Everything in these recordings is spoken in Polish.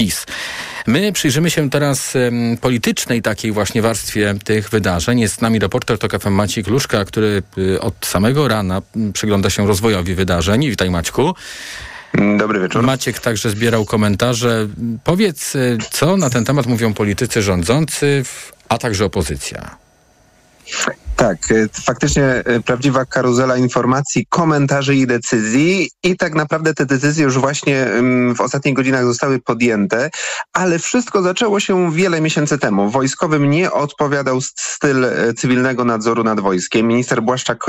PiS. My przyjrzymy się teraz politycznej takiej właśnie warstwie tych wydarzeń. Jest z nami reporter TOK FM Maciej Kluszka, który y, od samego rana przygląda się rozwojowi wydarzeń. Witaj Maćku. Dobry wieczór. Maciek także zbierał komentarze. Powiedz, y, co na ten temat mówią politycy rządzący, a także opozycja. Tak, y, faktycznie y, prawdziwa karuzela informacji, komentarzy i decyzji i tak naprawdę te decyzje już właśnie w ostatnich godzinach zostały podjęte, ale wszystko zaczęło się wiele miesięcy temu. Wojskowym nie odpowiadał styl y, cywilnego nadzoru nad wojskiem. Minister Błaszczak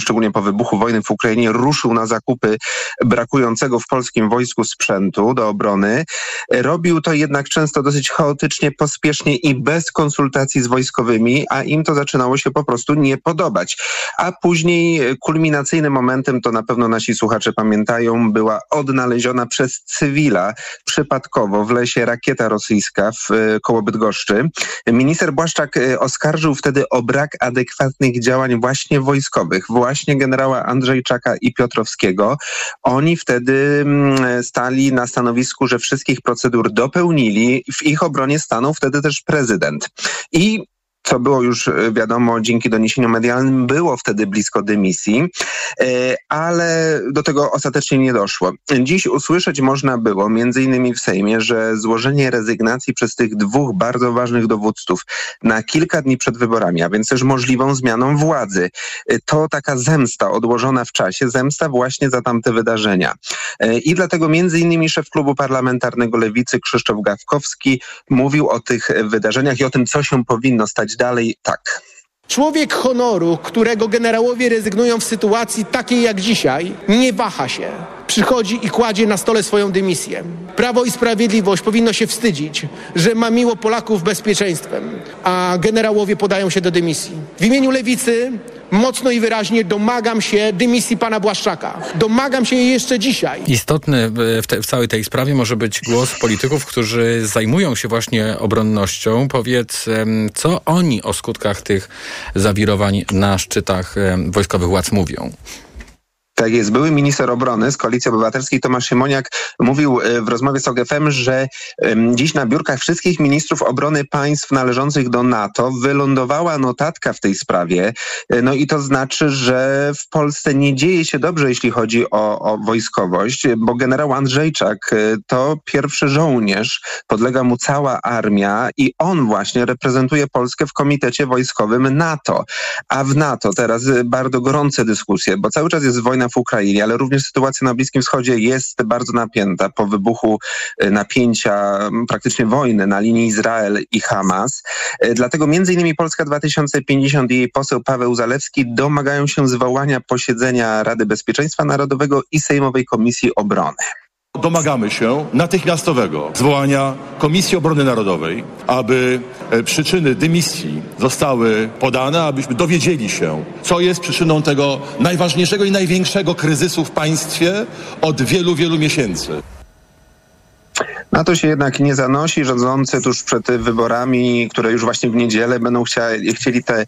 szczególnie po wybuchu wojny w Ukrainie, ruszył na zakupy brakującego w polskim wojsku sprzętu do obrony. Robił to jednak często dosyć chaotycznie, pospiesznie i bez konsultacji z wojskowymi, a im to zaczynało się po prostu nie podobać. A później kulminacyjnym momentem, to na pewno nasi słuchacze pamiętają, była odnaleziona przez cywila przypadkowo w lesie rakieta rosyjska w e, koło Bydgoszczy. Minister Błaszczak e, oskarżył wtedy o brak adekwatnych działań właśnie wojskowych właśnie generała Andrzejczaka i Piotrowskiego. Oni wtedy mm, stali na stanowisku, że wszystkich procedur dopełnili. W ich obronie stanął wtedy też prezydent. I co było już e, wiadomo dzięki doniesieniom medialnym, było wtedy blisko dymisji, e, ale do tego ostatecznie nie doszło. Dziś usłyszeć można było, między innymi w Sejmie, że złożenie rezygnacji przez tych dwóch bardzo ważnych dowódców na kilka dni przed wyborami, a więc też możliwą zmianą władzy, e, to taka zemsta odłożona w czasie, zemsta właśnie za tamte wydarzenia. I dlatego między innymi szef klubu parlamentarnego Lewicy Krzysztof Gawkowski mówił o tych wydarzeniach i o tym, co się powinno stać dalej tak. Człowiek honoru, którego generałowie rezygnują w sytuacji takiej jak dzisiaj, nie waha się. Przychodzi i kładzie na stole swoją dymisję. Prawo i Sprawiedliwość powinno się wstydzić, że ma miło Polaków bezpieczeństwem, a generałowie podają się do dymisji. W imieniu Lewicy mocno i wyraźnie domagam się dymisji pana Błaszczaka. Domagam się jej jeszcze dzisiaj. Istotny w, te, w, całej tej sprawie może być głos polityków, którzy zajmują się właśnie obronnością. Powiedz, co oni o skutkach tych zawirowań na szczytach wojskowych władz mówią? Tak jest. Były minister obrony z Koalicji Obywatelskiej Tomasz Siemoniak mówił e, w rozmowie z OGFM, że dziś na biurkach wszystkich ministrów obrony państw należących do NATO wylądowała notatka w tej sprawie. E, no i to znaczy, że w Polsce nie dzieje się dobrze, jeśli chodzi o, o wojskowość, bo generał Andrzejczak e, to pierwszy żołnierz, podlega mu cała armia i on właśnie reprezentuje Polskę w Komitecie Wojskowym NATO. A w NATO teraz bardzo gorące dyskusje, bo cały czas jest wojna w Ukrainie, ale również sytuacja na Bliskim Wschodzie jest bardzo napięta po wybuchu e, napięcia, praktycznie wojny na linii Izrael i Hamas. E, dlatego między innymi Polska 2050 i jej poseł Paweł Zalewski domagają się zwołania posiedzenia Rady Bezpieczeństwa Narodowego i Sejmowej Komisji Obrony. Domagamy się natychmiastowego zwołania Komisji Obrony Narodowej, aby e, przyczyny dymisji zostały podane, abyśmy dowiedzieli się, co jest przyczyną tego najważniejszego i największego kryzysu w państwie od wielu, wielu miesięcy. Na to się jednak nie zanosi. Rządzący tuż przed wyborami, które już właśnie w niedzielę będą chcieli, chcieli te,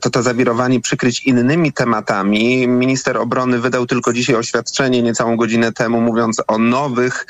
to, to zawirowanie przykryć innymi tematami. Minister obrony wydał tylko dzisiaj oświadczenie niecałą godzinę temu, mówiąc o nowych,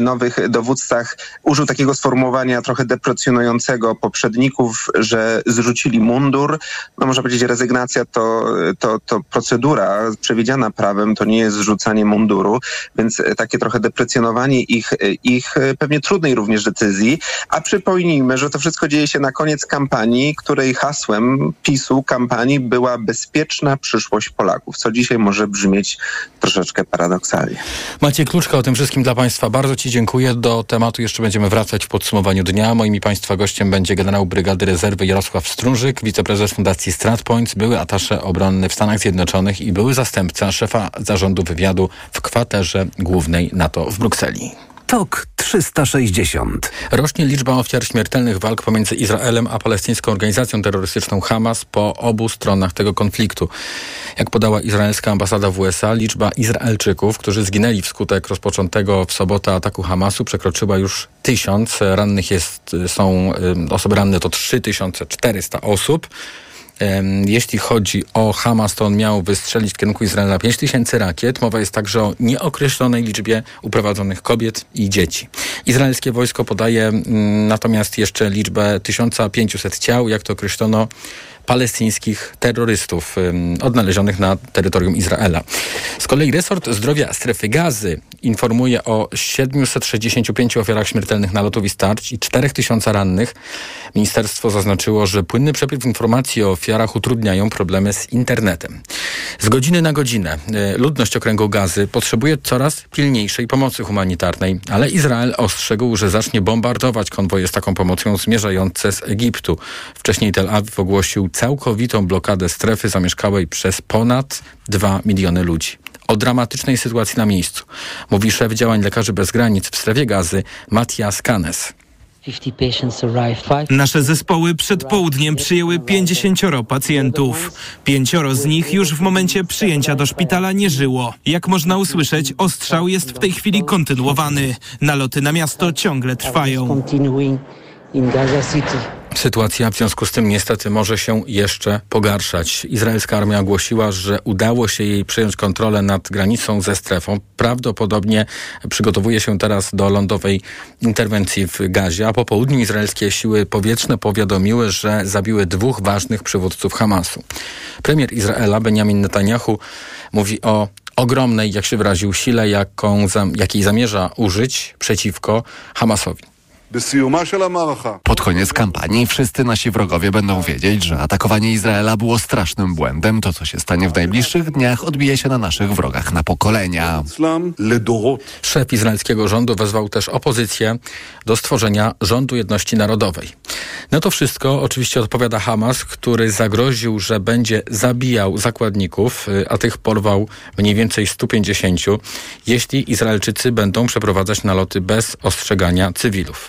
nowych dowódcach. Użył takiego sformułowania trochę deprecjonującego poprzedników, że zrzucili mundur. No można powiedzieć, rezygnacja to, to, to procedura przewidziana prawem, to nie jest zrzucanie munduru, więc takie trochę deprecjonowanie ich ich e, pewnie trudnej również decyzji. A przypomnijmy, że to wszystko dzieje się na koniec kampanii, której hasłem PiSu kampanii była bezpieczna przyszłość Polaków, co dzisiaj może brzmieć troszeczkę paradoksalnie. Maciej Kluczka o tym wszystkim dla Państwa. Bardzo Ci dziękuję. Do tematu jeszcze będziemy wracać w podsumowaniu dnia. Moim i Państwa gościem będzie generał Brygady Rezerwy Jarosław Strążyk, wiceprezes Fundacji StratPoints, były atasze obronny w Stanach Zjednoczonych i były zastępca szefa zarządu wywiadu w kwaterze głównej NATO w Brukseli. TOK 360. Rośnie liczba ofiar śmiertelnych walk pomiędzy Izraelem a palestyńską organizacją terrorystyczną Hamas po obu stronach tego konfliktu. Jak podała izraelska ambasada w USA, liczba Izraelczyków, którzy zginęli wskutek rozpoczętego w sobotę ataku Hamasu przekroczyła już tysiąc. Rannych jest, są, osoby ranne to 3400 osób. Jeśli chodzi o Hamas, to on miał wystrzelić w kierunku Izraela 5 tysięcy rakiet. Mowa jest także o nieokreślonej liczbie uprowadzonych kobiet i dzieci. Izraelskie wojsko podaje mm, natomiast jeszcze liczbę 1500 ciał, jak to określono palestyńskich terrorystów odnalezionych na terytorium Izraela. Z kolei resort zdrowia strefy gazy informuje o 765 ofiarach śmiertelnych nalotów i starć i 4000 rannych. Ministerstwo zaznaczyło, że płynny przepływ informacji o ofiarach utrudniają problemy z internetem. Z godziny na godzinę e, ludność okręgu gazy potrzebuje coraz pilniejszej pomocy humanitarnej, ale Izrael ostrzegł, że zacznie bombardować konwoje z taką pomocą zmierzające z Egiptu. Wcześniej Tel Awiw ogłosił całkowitą blokadę strefy zamieszkałej przez ponad 2 miliony ludzi. O dramatycznej sytuacji na miejscu mówi szef działań Lekarzy Bez Granic w strefie gazy Matias Kanes. Nasze zespoły przed południem przyjęły 50 pacjentów. Pięcioro z nich już w momencie przyjęcia do szpitala nie żyło. Jak można usłyszeć, ostrzał jest w tej chwili kontynuowany. Naloty na miasto ciągle trwają. Sytuacja w związku z tym niestety może się jeszcze pogarszać. Izraelska armia ogłosiła, że udało się jej przejąć kontrolę nad granicą ze strefą. Prawdopodobnie przygotowuje się teraz do lądowej interwencji w Gazie, a po południu izraelskie siły powietrzne powiadomiły, że zabiły dwóch ważnych przywódców Hamasu. Premier Izraela Benjamin Netanyahu mówi o ogromnej, jak się wyraził, sile, jaką, jakiej zamierza użyć przeciwko Hamasowi. Pod koniec kampanii wszyscy nasi wrogowie będą wiedzieć, że atakowanie Izraela było strasznym błędem. To, co się stanie w najbliższych dniach, odbije się na naszych wrogach na pokolenia. Szef izraelskiego rządu wezwał też opozycję do stworzenia rządu jedności narodowej. Na to wszystko oczywiście odpowiada Hamas, który zagroził, że będzie zabijał zakładników, y, a tych porwał mniej więcej 150, jeśli Izraelczycy będą przeprowadzać naloty bez ostrzegania cywilów.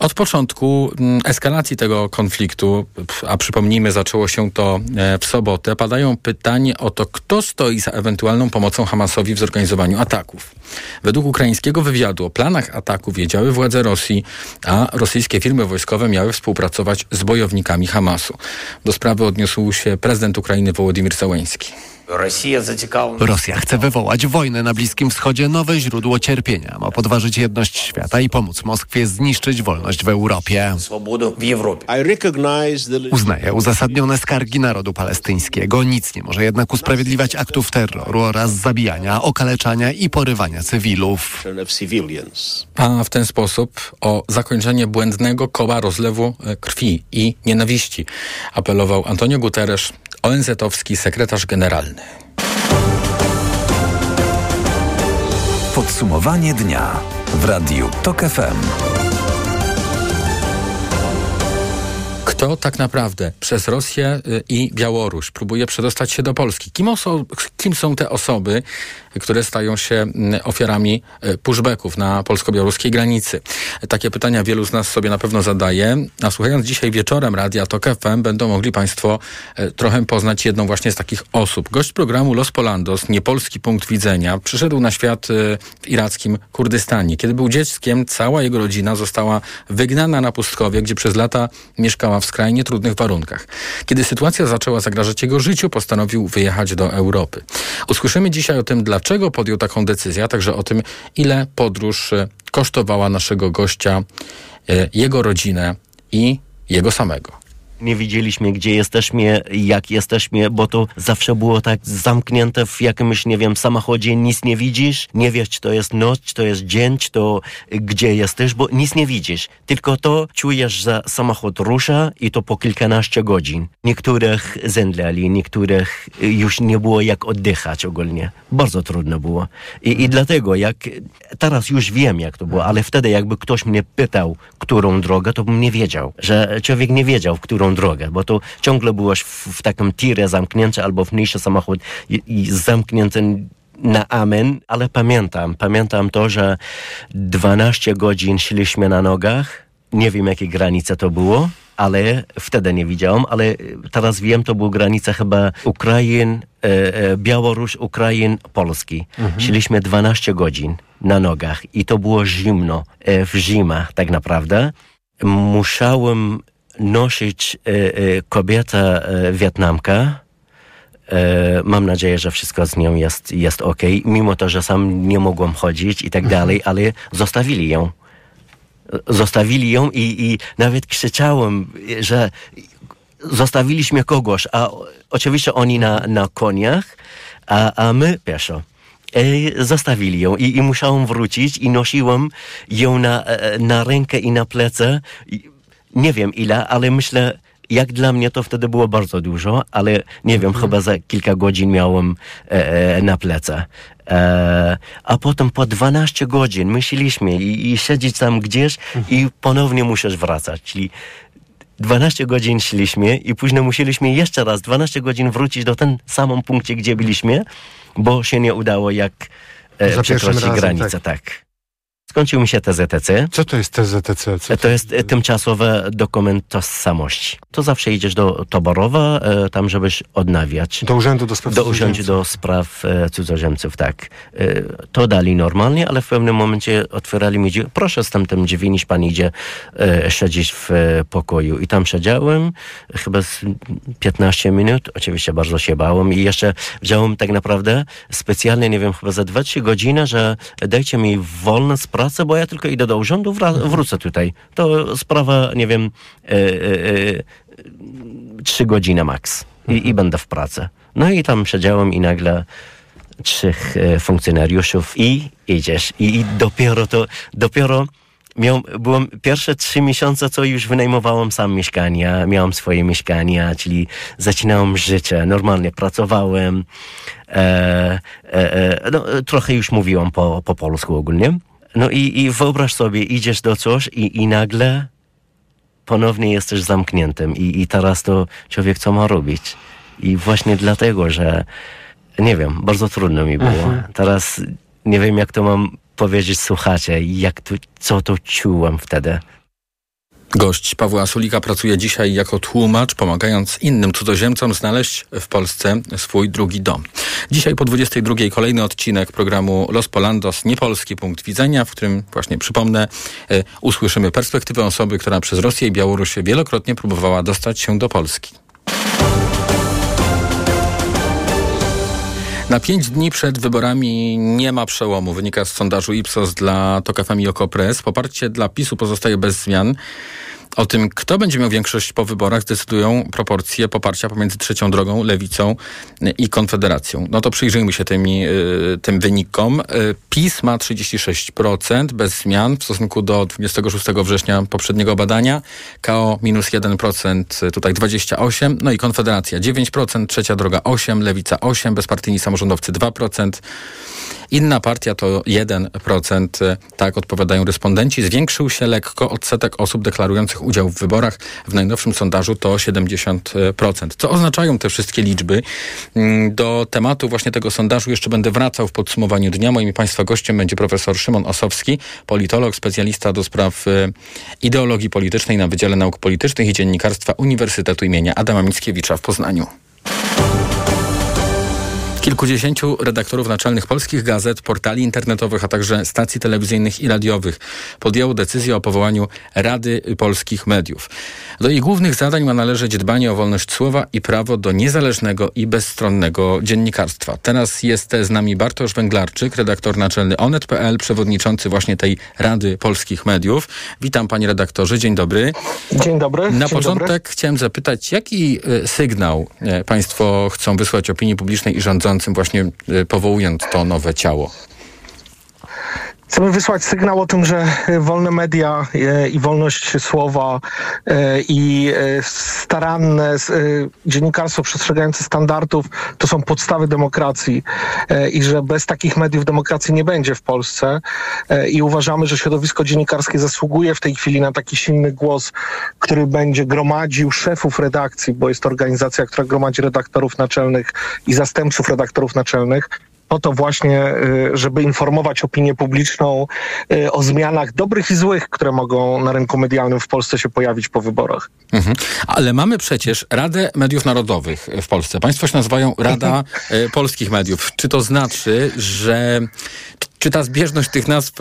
Od początku mm, eskalacji tego konfliktu, a przypomnijmy, zaczęło się to e, w sobotę, padają pytanie o to, kto stoi za ewentualną pomocą Hamasowi w zorganizowaniu ataków. Według ukraińskiego wywiadu o planach ataku wiedziały władze Rosji, a rosyjskie firmy wojskowe miały współpracować z bojownikami Hamasu. Do sprawy odniósł się prezydent Ukrainy Wołodymyr Załański. Rosja chce wywołać wojnę na Bliskim Wschodzie, nowe źródło cierpienia. Ma podważyć jedność świata i pomóc Moskwie zniszczyć wolność w Europie. Uznaje uzasadnione skargi narodu palestyńskiego. Nic nie może jednak usprawiedliwiać aktów terroru oraz zabijania, okaleczania i porywania cywilów. A w ten sposób o zakończenie błędnego koła rozlewu e, krwi i nienawiści apelował Antonio Guterres, ONZ-owski sekretarz generalny. Podsumowanie dnia w Radiu TOK FM. Kto tak naprawdę przez Rosję y, i Białoruś próbuje przedostać się do Polski? Kim, oso- kim są te osoby, które stają się mm, ofiarami y, pushbacków na polsko-białoruskiej granicy? Takie pytania wielu z nas sobie na pewno zadaje, a słuchając dzisiaj wieczorem Radia TOK FM będą mogli Państwo y, trochę poznać jedną właśnie z takich osób. Gość programu Los Polandos, niepolski punkt widzenia, przyszedł na świat w irackim Kurdystanie. Kiedy był dzieckiem, cała jego rodzina została wygnana na pustkowie, gdzie przez lata mieszkała w skrajnie trudnych warunkach. Kiedy sytuacja zaczęła zagrażać jego życiu, postanowił wyjechać do Europy. Usłyszymy dzisiaj o tym, dlaczego podjął taką decyzję, a także o tym, ile podróż e, kosztowała naszego gościa, e, jego rodzinę i jego samego nie wiedzieliśmy, gdzie jesteśmy, jak jesteśmy, bo to zawsze było tak zamknięte w jakimś, nie wiem, samochodzie, nic nie widzisz, nie wiesz, czy to jest noc, czy to jest dzień, czy to gdzie jesteś, bo nic nie widzisz. Tylko to czujesz, że samochód rusza i to po kilkanaście godzin. Niektórych zemdleli, niektórych już nie było jak oddychać ogólnie. Bardzo trudno było. I, i dlatego, jak teraz już wiem, jak to było, ale wtedy jakby ktoś mnie pytał, którą drogę, to bym nie wiedział, że człowiek nie wiedział, którą drogę, bo to ciągle byłeś w, w takim tirze zamknięty albo w mniejszy samochód i, i zamknięty na amen, ale pamiętam, pamiętam to, że 12 godzin szliśmy na nogach. Nie wiem, jakie granice to było, ale wtedy nie widziałem, ale teraz wiem, to była granica chyba Ukrain, e, e, Białoruś, Ukrain, Polski. Mhm. Szliśmy 12 godzin na nogach i to było zimno, e, w zimę tak naprawdę. Musiałem nosić kobieta Wietnamka, mam nadzieję, że wszystko z nią jest, jest ok, mimo to, że sam nie mogłem chodzić i tak mhm. dalej, ale zostawili ją. Zostawili ją i, i nawet krzyczałem, że zostawiliśmy kogoś, a oczywiście oni na, na koniach, a, a my pieszo. E, zostawili ją i, i musiałem wrócić i nosiłem ją na, e, na rękę i na plece. Nie wiem ile, ale myślę, jak dla mnie to wtedy było bardzo dużo, ale nie wiem, mhm. chyba za kilka godzin miałem e, e na plece. E, a potem po 12 godzin myśleliśmy i, i siedzieć tam gdzieś mhm. i ponownie musisz wracać. Czyli 12 godzin szliśmy i później musieliśmy jeszcze raz 12 godzin wrócić do ten samym punkcie, gdzie byliśmy, bo się nie udało jak e, przekroczyć granicę. tak. tak. Skończył mi się TZTC. Co to jest TZTC? Co to jest e, tymczasowy dokument tożsamości. To zawsze idziesz do Toborowa, e, tam żebyś odnawiać. Do Urzędu do Spraw Do Urzędu do Spraw e, Cudzoziemców, tak. To dali normalnie, ale w pewnym momencie otwierali mi drzwi. Proszę z tamtym drzwi, niż pan idzie siedzieć w pokoju. I tam siedziałem chyba 15 minut. Oczywiście bardzo się bałem i jeszcze wziąłem tak naprawdę specjalnie, nie wiem, chyba za 2-3 godziny, że dajcie mi wolne sprawy pracę, bo ja tylko idę do urzędu, wrócę tutaj. To sprawa, nie wiem, e, e, e, trzy godziny maks I, mhm. i będę w pracy. No i tam siedziałem i nagle trzech funkcjonariuszów i idziesz. I, I, dopiero to, dopiero miał, byłem pierwsze trzy miesiące, co już wynajmowałem sam mieszkania, miałem swoje mieszkania, czyli zaczynałem życie, normalnie pracowałem, e, e, no, trochę już mówiłem po, po polsku ogólnie. No i, i wyobraź sobie, idziesz do coś i, i nagle ponownie jesteś zamkniętym i, i teraz to człowiek co ma robić? I właśnie dlatego, że nie wiem, bardzo trudno mi było. Mhm. Teraz nie wiem, jak to mam powiedzieć słuchacie, jak to, co to czułem wtedy. Gość Pawła Sulika pracuje dzisiaj jako tłumacz, pomagając innym cudzoziemcom znaleźć w Polsce swój drugi dom. Dzisiaj po 22 kolejny odcinek programu Los Polandos, niepolski punkt widzenia, w którym właśnie przypomnę, e, usłyszymy perspektywę osoby, która przez Rosję i Białoruś wielokrotnie próbowała dostać się do Polski. Na pięć dni przed wyborami nie ma przełomu, wynika z sondażu Ipsos dla TOK FM i Okopres. Poparcie dla PiSu pozostaje bez zmian. O tym, kto będzie miał większość po wyborach, decydują proporcje poparcia pomiędzy trzecią drogą, lewicą i konfederacją. No to przyjrzyjmy się tymi, y, tym wynikom. Y, PiS ma 36% bez zmian w stosunku do 26 września poprzedniego badania. KO minus 1%, y, tutaj 28%. No i konfederacja 9%, trzecia droga 8%, lewica 8%, bezpartyjni samorządowcy 2%. Inna partia to 1%, tak odpowiadają respondenci. Zwiększył się lekko odsetek osób deklarujących udział w wyborach. W najnowszym sondażu to 70%. Co oznaczają te wszystkie liczby? Mm, do tematu właśnie tego sondażu jeszcze będę wracał w podsumowaniu dnia. Moim Państwa gościem będzie profesor Szymon Osowski, politolog, specjalista do spraw y, ideologii politycznej na Wydziale Nauk Politycznych i Dziennikarstwa Uniwersytetu imienia Adama Mickiewicza w Poznaniu. Kilkudziesięciu redaktorów naczelnych polskich gazet, portali internetowych, a także stacji telewizyjnych i radiowych podjęło decyzję o powołaniu Rady Polskich Mediów. Do jej głównych zadań ma należeć dbanie o wolność słowa i prawo do niezależnego i bezstronnego dziennikarstwa. Teraz jest z nami Bartosz Węglarczyk, redaktor naczelny Onet.pl, przewodniczący właśnie tej Rady Polskich Mediów. Witam panie redaktorze, dzień dobry. Dzień dobry. Na dzień początek dobry. chciałem zapytać, jaki e, sygnał e, państwo chcą wysłać opinii publicznej i rządzącym właśnie y, powołując to nowe ciało? Chcemy wysłać sygnał o tym, że wolne media e, i wolność słowa e, i e, staranne dziennikarstwo przestrzegające standardów to są podstawy demokracji i że bez takich mediów demokracji nie będzie w Polsce. I uważamy, że środowisko dziennikarskie zasługuje w tej chwili na taki silny głos, który będzie gromadził szefów redakcji, bo jest to organizacja, która gromadzi redaktorów naczelnych i zastępców redaktorów naczelnych po to właśnie, y, żeby informować opinię publiczną y, o zmianach dobrych i złych, które mogą na rynku medialnym w Polsce się pojawić po wyborach. Mhm. Ale mamy przecież Radę Mediów Narodowych w Polsce. Państwo się nazywają Rada mhm. y, Polskich Mediów. Czy to znaczy, że czy ta zbieżność tych nazw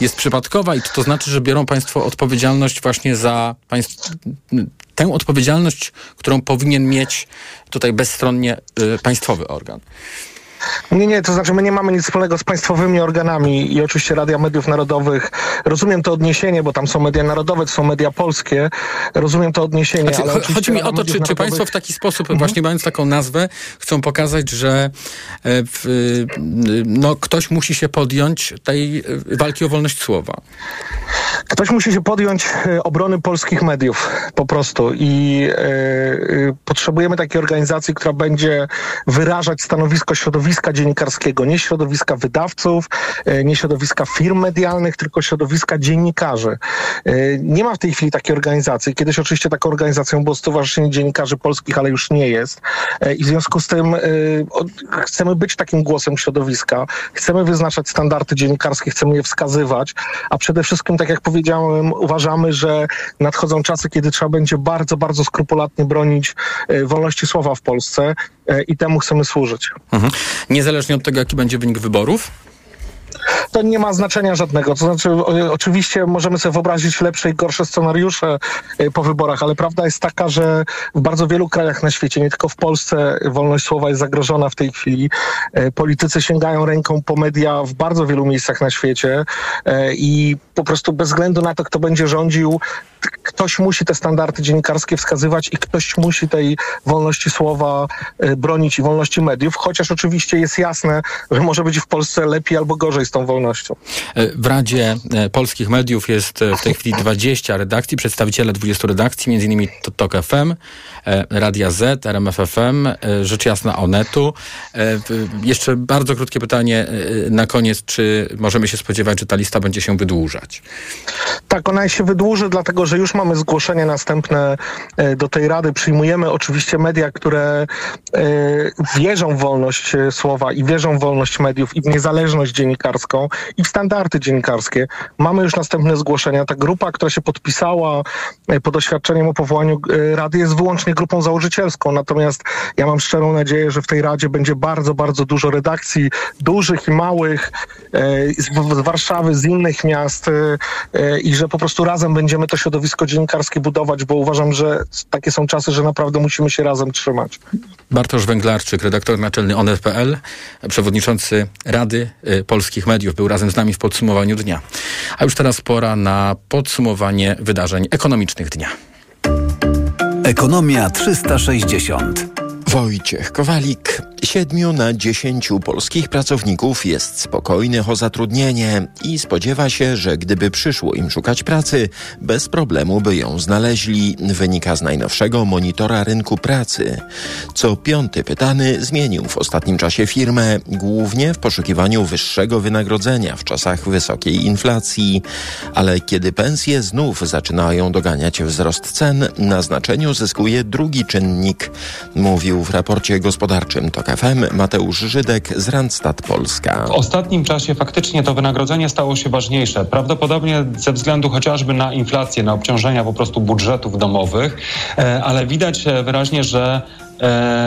jest przypadkowa i czy to znaczy, że biorą Państwo odpowiedzialność właśnie za państw, tę odpowiedzialność, którą powinien mieć tutaj bezstronnie państwowy organ? Nie, nie, to znaczy my nie mamy nic wspólnego z państwowymi organami i oczywiście Radia Mediów Narodowych. Rozumiem to odniesienie, bo tam są media narodowe, to są media polskie. Rozumiem to odniesienie, znaczy, ale Chodzi mi o to, czy, czy państwo w taki sposób, mhm. właśnie mając taką nazwę, chcą pokazać, że e, w, no, ktoś musi się podjąć tej e, walki o wolność słowa. Ktoś musi się podjąć e, obrony polskich mediów po prostu i y, potrzebujemy takiej organizacji, która będzie wyrażać stanowisko środowiska środowiska dziennikarskiego, nie środowiska wydawców, e, nie środowiska firm medialnych, tylko środowiska dziennikarzy. E, nie ma w tej chwili takiej organizacji. Kiedyś oczywiście taką organizacją było Stowarzyszenie Dziennikarzy Polskich, ale już nie jest. E, I w związku z tym chcemy być takim głosem środowiska, chcemy wyznaczać standardy dziennikarskie, chcemy je wskazywać, a przede wszystkim, tak jak powiedziałem, uważamy, że nadchodzą czasy, kiedy trzeba będzie bardzo, bardzo skrupulatnie bronić wolności słowa w Polsce i temu chcemy służyć. Mhm niezależnie od tego, jaki będzie wynik wyborów? to nie ma znaczenia żadnego. To znaczy, oczywiście możemy sobie wyobrazić lepsze i gorsze scenariusze y, po wyborach, ale prawda jest taka, że w bardzo wielu krajach na świecie, nie tylko w Polsce, wolność słowa jest zagrożona w tej chwili. Y, politycy sięgają ręką po media w bardzo wielu miejscach na świecie y, i po prostu bez względu na to, kto będzie rządził, ktoś musi te standardy dziennikarskie wskazywać i ktoś musi tej wolności słowa bronić i wolności mediów, chociaż oczywiście jest jasne, że może być w Polsce lepiej albo gorzej z tą wolnością. E, w Radzie e, Polskich Mediów jest e, w tej chwili 20 redakcji, przedstawiciele 20 redakcji, między innymi TOK FM, Radia Z, RMF FM, Rzecz Jasna Onetu. Jeszcze bardzo krótkie pytanie na koniec, czy możemy się spodziewać, że ta lista będzie się wydłużać? Tak, ona się wydłuży, dlatego że już mamy zgłoszenie następne do tej Rady. Przyjmujemy oczywiście media, które wierzą w wolność słowa i wierzą w wolność mediów i w niezależność dziennikarską i w standardy dziennikarskie. Mamy już następne zgłoszenia. Ta grupa, która się podpisała e, pod oświadczeniem o powołaniu e, Rady jest wyłącznie grupą założycielską. Natomiast ja mam szczerą nadzieję, że w tej Radzie będzie bardzo, bardzo dużo redakcji, dużych i małych, e, z Warszawy, z innych miast i że po prostu razem będziemy to środowisko dziennikarskie budować, bo uważam, że takie są czasy, że naprawdę musimy się razem trzymać. Bartosz Węglarczyk, redaktor naczelny Onet.pl, przewodniczący Rady Polskich Mediów był razem z nami w podsumowaniu dnia. A już teraz pora na podsumowanie wydarzeń ekonomicznych dnia. Ekonomia 360. Wojciech Kowalik. Siedmiu na dziesięciu polskich pracowników jest spokojnych o zatrudnienie i spodziewa się, że gdyby przyszło im szukać pracy, bez problemu by ją znaleźli, wynika z najnowszego monitora rynku pracy. Co piąty pytany zmienił w ostatnim czasie firmę, głównie w poszukiwaniu wyższego wynagrodzenia w czasach wysokiej inflacji. Ale kiedy pensje znów zaczynają doganiać wzrost cen, na znaczeniu zyskuje drugi czynnik, mówił w raporcie gospodarczym FM Mateusz Żydek z Randstad Polska. W ostatnim czasie faktycznie to wynagrodzenie stało się ważniejsze. Prawdopodobnie ze względu chociażby na inflację, na obciążenia po prostu budżetów domowych, e, ale widać e, wyraźnie, że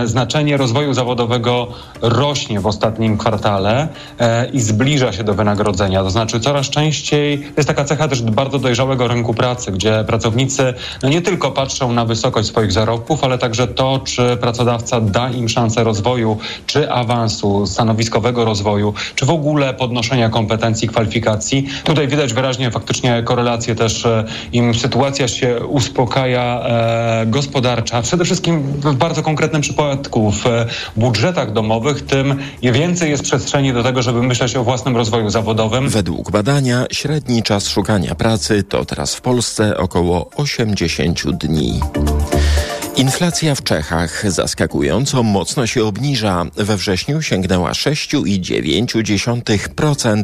znaczenie rozwoju zawodowego rośnie w ostatnim kwartale e, i zbliża się do wynagrodzenia. To znaczy coraz częściej, to jest taka cecha też bardzo dojrzałego rynku pracy, gdzie pracownicy no nie tylko patrzą na wysokość swoich zarobków, ale także to, czy pracodawca da im szansę rozwoju, czy awansu, stanowiskowego rozwoju, czy w ogóle podnoszenia kompetencji, kwalifikacji. Tutaj widać wyraźnie faktycznie korelację też, e, im sytuacja się uspokaja e, gospodarcza, przede wszystkim w bardzo konkretnym konkretnym przypadku w budżetach domowych, tym więcej jest przestrzeni do tego, żeby myśleć o własnym rozwoju zawodowym. Według badania średni czas szukania pracy to teraz w Polsce około 80 dni. Inflacja w Czechach zaskakująco mocno się obniża. We wrześniu sięgnęła 6,9%,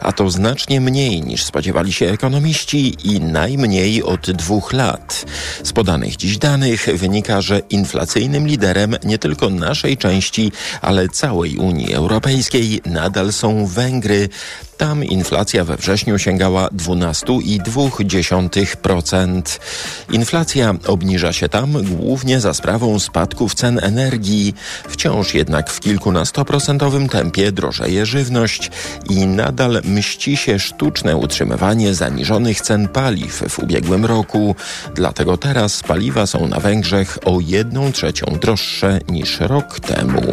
a to znacznie mniej niż spodziewali się ekonomiści i najmniej od dwóch lat. Z podanych dziś danych wynika, że inflacyjnym liderem nie tylko naszej części, ale całej Unii Europejskiej nadal są Węgry. Tam inflacja we wrześniu sięgała 12,2%. Inflacja obniża się tam głównie za sprawą spadków cen energii. Wciąż jednak w kilkunastoprocentowym tempie drożeje żywność i nadal mści się sztuczne utrzymywanie zaniżonych cen paliw w ubiegłym roku. Dlatego teraz paliwa są na Węgrzech o jedną trzecią droższe niż rok temu.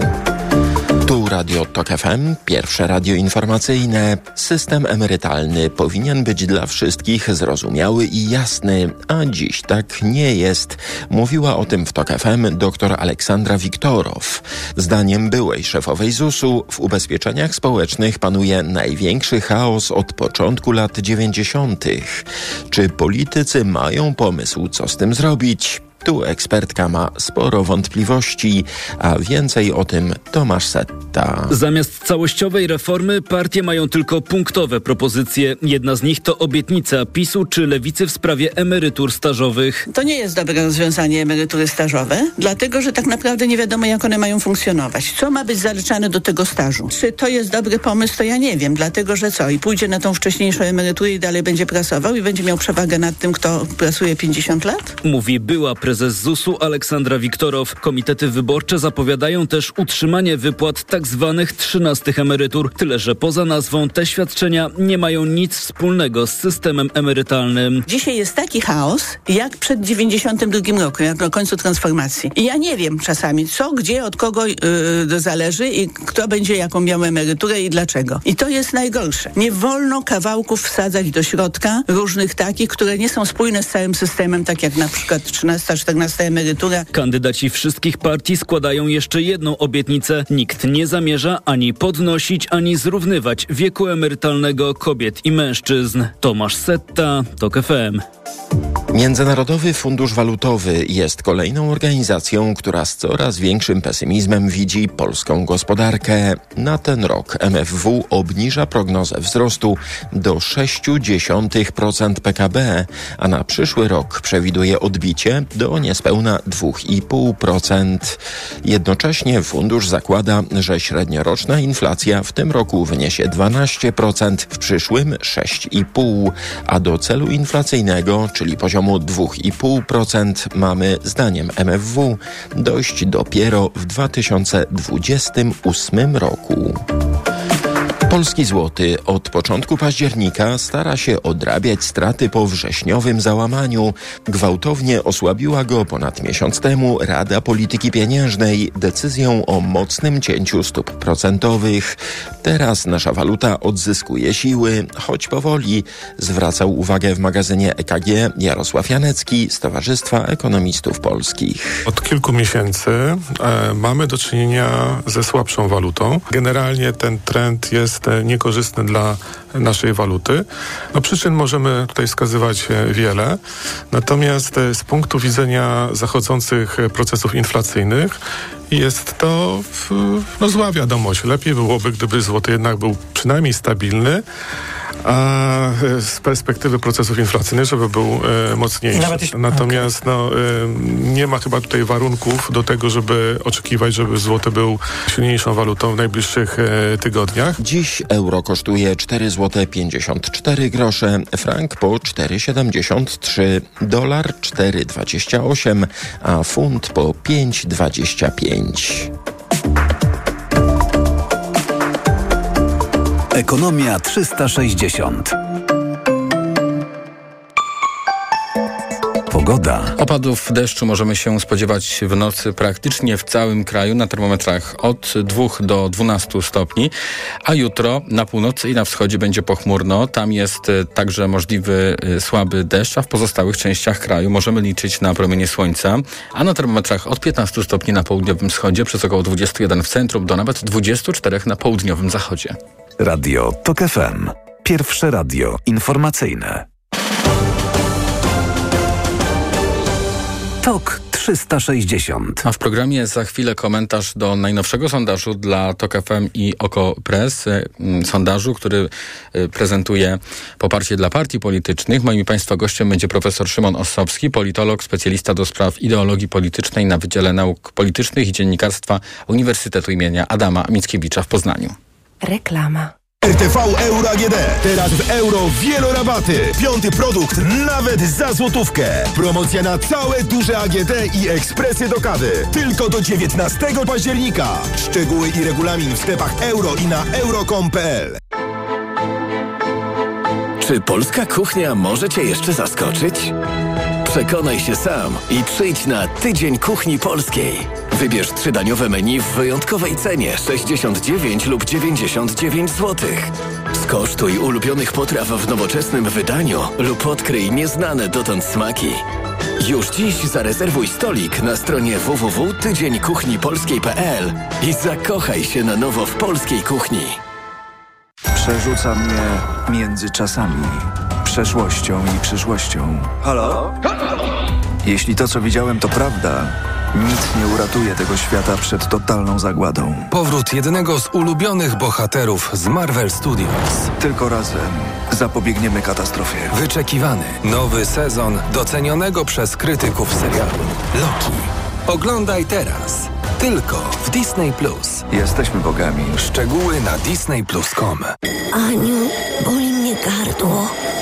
Tu Radio Tok FM, pierwsze radio informacyjne. System emerytalny powinien być dla wszystkich zrozumiały i jasny, a dziś tak nie jest. Mówiła o tym w Tok FM dr Aleksandra Wiktorow. Zdaniem byłej szefowej ZUS-u w ubezpieczeniach społecznych panuje największy chaos od początku lat 90. Czy politycy mają pomysł, co z tym zrobić? Tu ekspertka ma sporo wątpliwości, a więcej o tym Tomasz Setta. Zamiast całościowej reformy partie mają tylko punktowe propozycje. Jedna z nich to obietnica PiSu czy Lewicy w sprawie emerytur stażowych. To nie jest dobre rozwiązanie emerytury stażowe, dlatego że tak naprawdę nie wiadomo jak one mają funkcjonować. Co ma być zaliczane do tego stażu? Czy to jest dobry pomysł, to ja nie wiem, dlatego że co? I pójdzie na tą wcześniejszą emeryturę i dalej będzie pracował i będzie miał przewagę nad tym, kto pracuje 50 lat? Mówi była prezes prezes ZUS-u Aleksandra Wiktorow. Komitety wyborcze zapowiadają też utrzymanie wypłat tzw. Tak trzynastych emerytur. Tyle, że poza nazwą te świadczenia nie mają nic wspólnego z systemem emerytalnym. Dzisiaj jest taki chaos, jak przed 92 roku, jak na końcu transformacji. I ja nie wiem czasami, co, gdzie, od kogo yy, zależy i kto będzie jaką miał emeryturę i dlaczego. I to jest najgorsze. Nie wolno kawałków wsadzać do środka, różnych takich, które nie są spójne z całym systemem, tak jak na przykład 13, 14 emerytura. Kandydaci wszystkich partii składają jeszcze jedną obietnicę. Nikt nie zamierza ani podnosić, ani zrównywać wieku emerytalnego kobiet i mężczyzn. Tomasz Setta, TOK FM. Międzynarodowy Fundusz Walutowy jest kolejną organizacją, która z coraz większym pesymizmem widzi polską gospodarkę. Na ten rok MFW obniża prognozę wzrostu do 0,6% PKB, a na przyszły rok przewiduje odbicie do niespełna 2,5%. Jednocześnie fundusz zakłada, że średnioroczna inflacja w tym roku wyniesie 12%, w przyszłym 6,5%, a do celu inflacyjnego, czyli poziomu 2,5% mamy zdaniem MFW dojść dopiero w 2028 roku. Polski złoty od początku października stara się odrabiać straty po wrześniowym załamaniu. Gwałtownie osłabiła go ponad miesiąc temu Rada Polityki Pieniężnej decyzją o mocnym cięciu stóp procentowych. Teraz nasza waluta odzyskuje siły, choć powoli, zwracał uwagę w magazynie EKG Jarosław Janecki z Towarzystwa Ekonomistów Polskich. Od kilku miesięcy e, mamy do czynienia ze słabszą walutą. Generalnie ten trend jest niekorzystny dla naszej waluty. No, przyczyn możemy tutaj wskazywać e, wiele, natomiast e, z punktu widzenia zachodzących procesów inflacyjnych jest to no, zła wiadomość. Lepiej byłoby, gdyby złoty jednak był przynajmniej stabilny, a e, z perspektywy procesów inflacyjnych, żeby był e, mocniejszy. Jeśli... Natomiast okay. no, e, nie ma chyba tutaj warunków do tego, żeby oczekiwać, żeby złoty był silniejszą walutą w najbliższych e, tygodniach. Dziś euro kosztuje 4 zł 54 grosze, frank po 4,73, dolar 4,28, a funt po 5,25. Ekonomia 360. Pogoda. Opadów deszczu możemy się spodziewać w nocy praktycznie w całym kraju na termometrach od 2 do 12 stopni, a jutro na północy i na wschodzie będzie pochmurno. Tam jest e, także możliwy e, słaby deszcz, a w pozostałych częściach kraju możemy liczyć na promienie słońca, a na termometrach od 15 stopni na południowym wschodzie przez około 21 w centrum do nawet 24 na południowym zachodzie. Radio TOK FM. Pierwsze radio informacyjne. TOK 360. A w programie za chwilę komentarz do najnowszego sondażu dla TOK FM i Oko Press. Mm, sondażu, który y, prezentuje poparcie dla partii politycznych. Moim Państwa gościem będzie profesor Szymon Ossowski, politolog, specjalista do spraw ideologii politycznej na Wydziale Nauk Politycznych i Dziennikarstwa Uniwersytetu imienia Adama Mickiewicza w Poznaniu. Reklama. RTV Euro AGD. Teraz w euro wielorabaty. Piąty produkt nawet za złotówkę. Promocja na całe duże AGD i ekspresy do kawy. Tylko do 19 października. Szczegóły i regulamin w sklepach euro i na euro.com.pl. Czy polska kuchnia może Cię jeszcze zaskoczyć? Przekonaj się sam i przyjdź na Tydzień Kuchni Polskiej. Wybierz trzydaniowe menu w wyjątkowej cenie 69 lub 99 zł. Skosztuj ulubionych potraw w nowoczesnym wydaniu lub odkryj nieznane dotąd smaki. Już dziś zarezerwuj stolik na stronie www.tydzieńkuchnipolskiej.pl i zakochaj się na nowo w polskiej kuchni. Przerzuca mnie między czasami, przeszłością i przyszłością. Halo? Jeśli to, co widziałem, to prawda, nic nie uratuje tego świata przed totalną zagładą. Powrót jednego z ulubionych bohaterów z Marvel Studios. Tylko razem zapobiegniemy katastrofie. Wyczekiwany nowy sezon docenionego przez krytyków serialu Loki. Oglądaj teraz. Tylko w Disney Plus. Jesteśmy bogami. Szczegóły na disneyplus.com. Aniu, boli mnie gardło.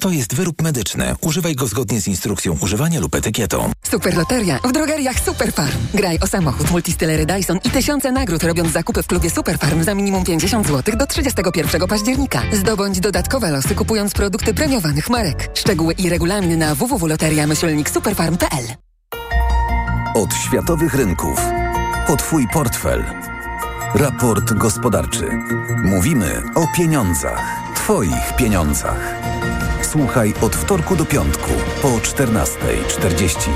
To jest wyrób medyczny. Używaj go zgodnie z instrukcją używania lub etykietą. Super Loteria w drogeriach Superfarm. Graj o samochód, multistylery Dyson i tysiące nagród robiąc zakupy w klubie Superfarm za minimum 50 zł do 31 października. Zdobądź dodatkowe losy kupując produkty premiowanych marek. Szczegóły i regulamin na www.loteria-superfarm.pl Od światowych rynków. O Twój portfel. Raport gospodarczy. Mówimy o pieniądzach. Twoich pieniądzach. Słuchaj od wtorku do piątku po 14.40.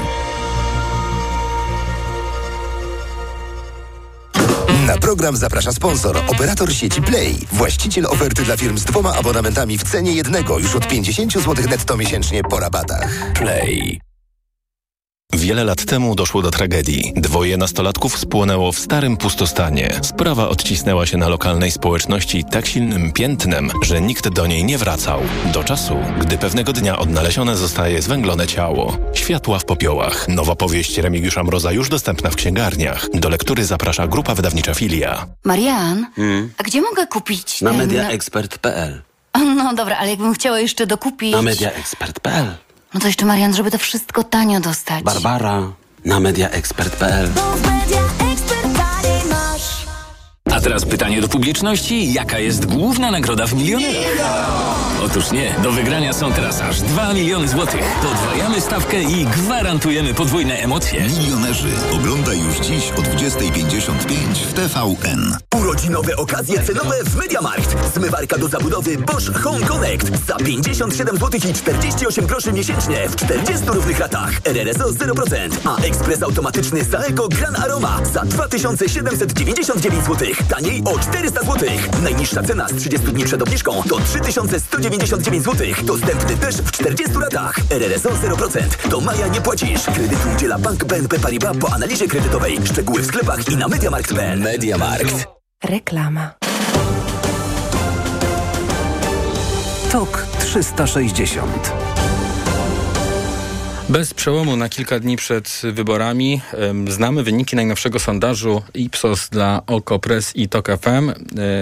Na program zaprasza sponsor, operator sieci Play. Właściciel oferty dla firm z dwoma abonamentami w cenie jednego już od 50 zł netto miesięcznie po rabatach. Play. Wiele lat temu doszło do tragedii. Dwoje nastolatków spłonęło w starym pustostanie. Sprawa odcisnęła się na lokalnej społeczności tak silnym piętnem, że nikt do niej nie wracał. Do czasu, gdy pewnego dnia odnalezione zostaje zwęglone ciało. Światła w popiołach. Nowa powieść Remigiusza Mroza już dostępna w księgarniach. Do lektury zaprasza grupa wydawnicza Filia. Marian, a gdzie mogę kupić Na ten- mediaexpert.pl. No dobra, ale jakbym chciała jeszcze dokupić... Na mediaexpert.pl. No to jeszcze, Marian, żeby to wszystko tanio dostać. Barbara. Na mediaexpert.pl. Teraz pytanie do publiczności. Jaka jest główna nagroda w milionerach? Otóż nie. Do wygrania są teraz aż 2 miliony złotych. Podwajamy stawkę i gwarantujemy podwójne emocje. Milionerzy. Oglądaj już dziś o 20.55 w TVN. Urodzinowe okazje cenowe w Mediamarkt. Zmywarka do zabudowy Bosch Home Connect za 57 zł i 48 groszy miesięcznie w 40 równych ratach. RRSO 0%, a ekspres automatyczny Saeco Gran Aroma za 2799 zł. Taniej o 400 zł. Najniższa cena z 30 dni przed obniżką to 3199 zł. Dostępny też w 40 ratach. RRSO 0%. Do maja nie płacisz. Kredytu udziela Bank BNP Paribas po analizie kredytowej. Szczegóły w sklepach i na mediamarkt.pl. Mediamarkt. Reklama. TOK 360. Bez przełomu na kilka dni przed wyborami znamy wyniki najnowszego sondażu Ipsos dla OKO.press i TOK FM, e,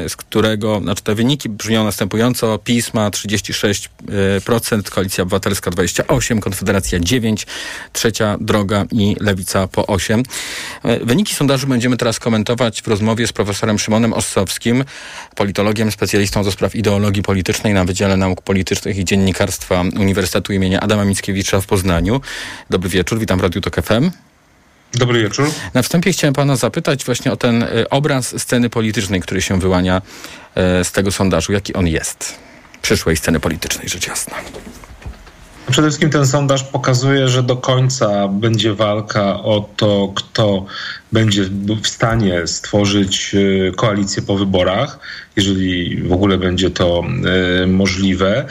z którego, znaczy te wyniki brzmią następująco. PiS ma 36%, Koalicja Obywatelska 28%, Konfederacja 9%, Trzecia Droga i Lewica po 8%. E, Wyniki sondażu będziemy teraz komentować w rozmowie z profesorem Szymonem Ossowskim, politologiem, specjalistą do spraw ideologii politycznej na Wydziale Nauk Politycznych i Dziennikarstwa Uniwersytetu imienia Adama Mickiewicza w Poznaniu. Dobry wieczór, witam w Radiu Tok FM. Dobry wieczór. Na wstępie chciałem pana zapytać właśnie o ten y, obraz sceny politycznej, który się wyłania y, z tego sondażu. Jaki on jest? Przyszłej sceny politycznej, rzecz jasna. Przede wszystkim ten sondaż pokazuje, że do końca będzie walka o to, kto będzie w stanie stworzyć koalicję po wyborach, jeżeli w ogóle będzie to możliwe,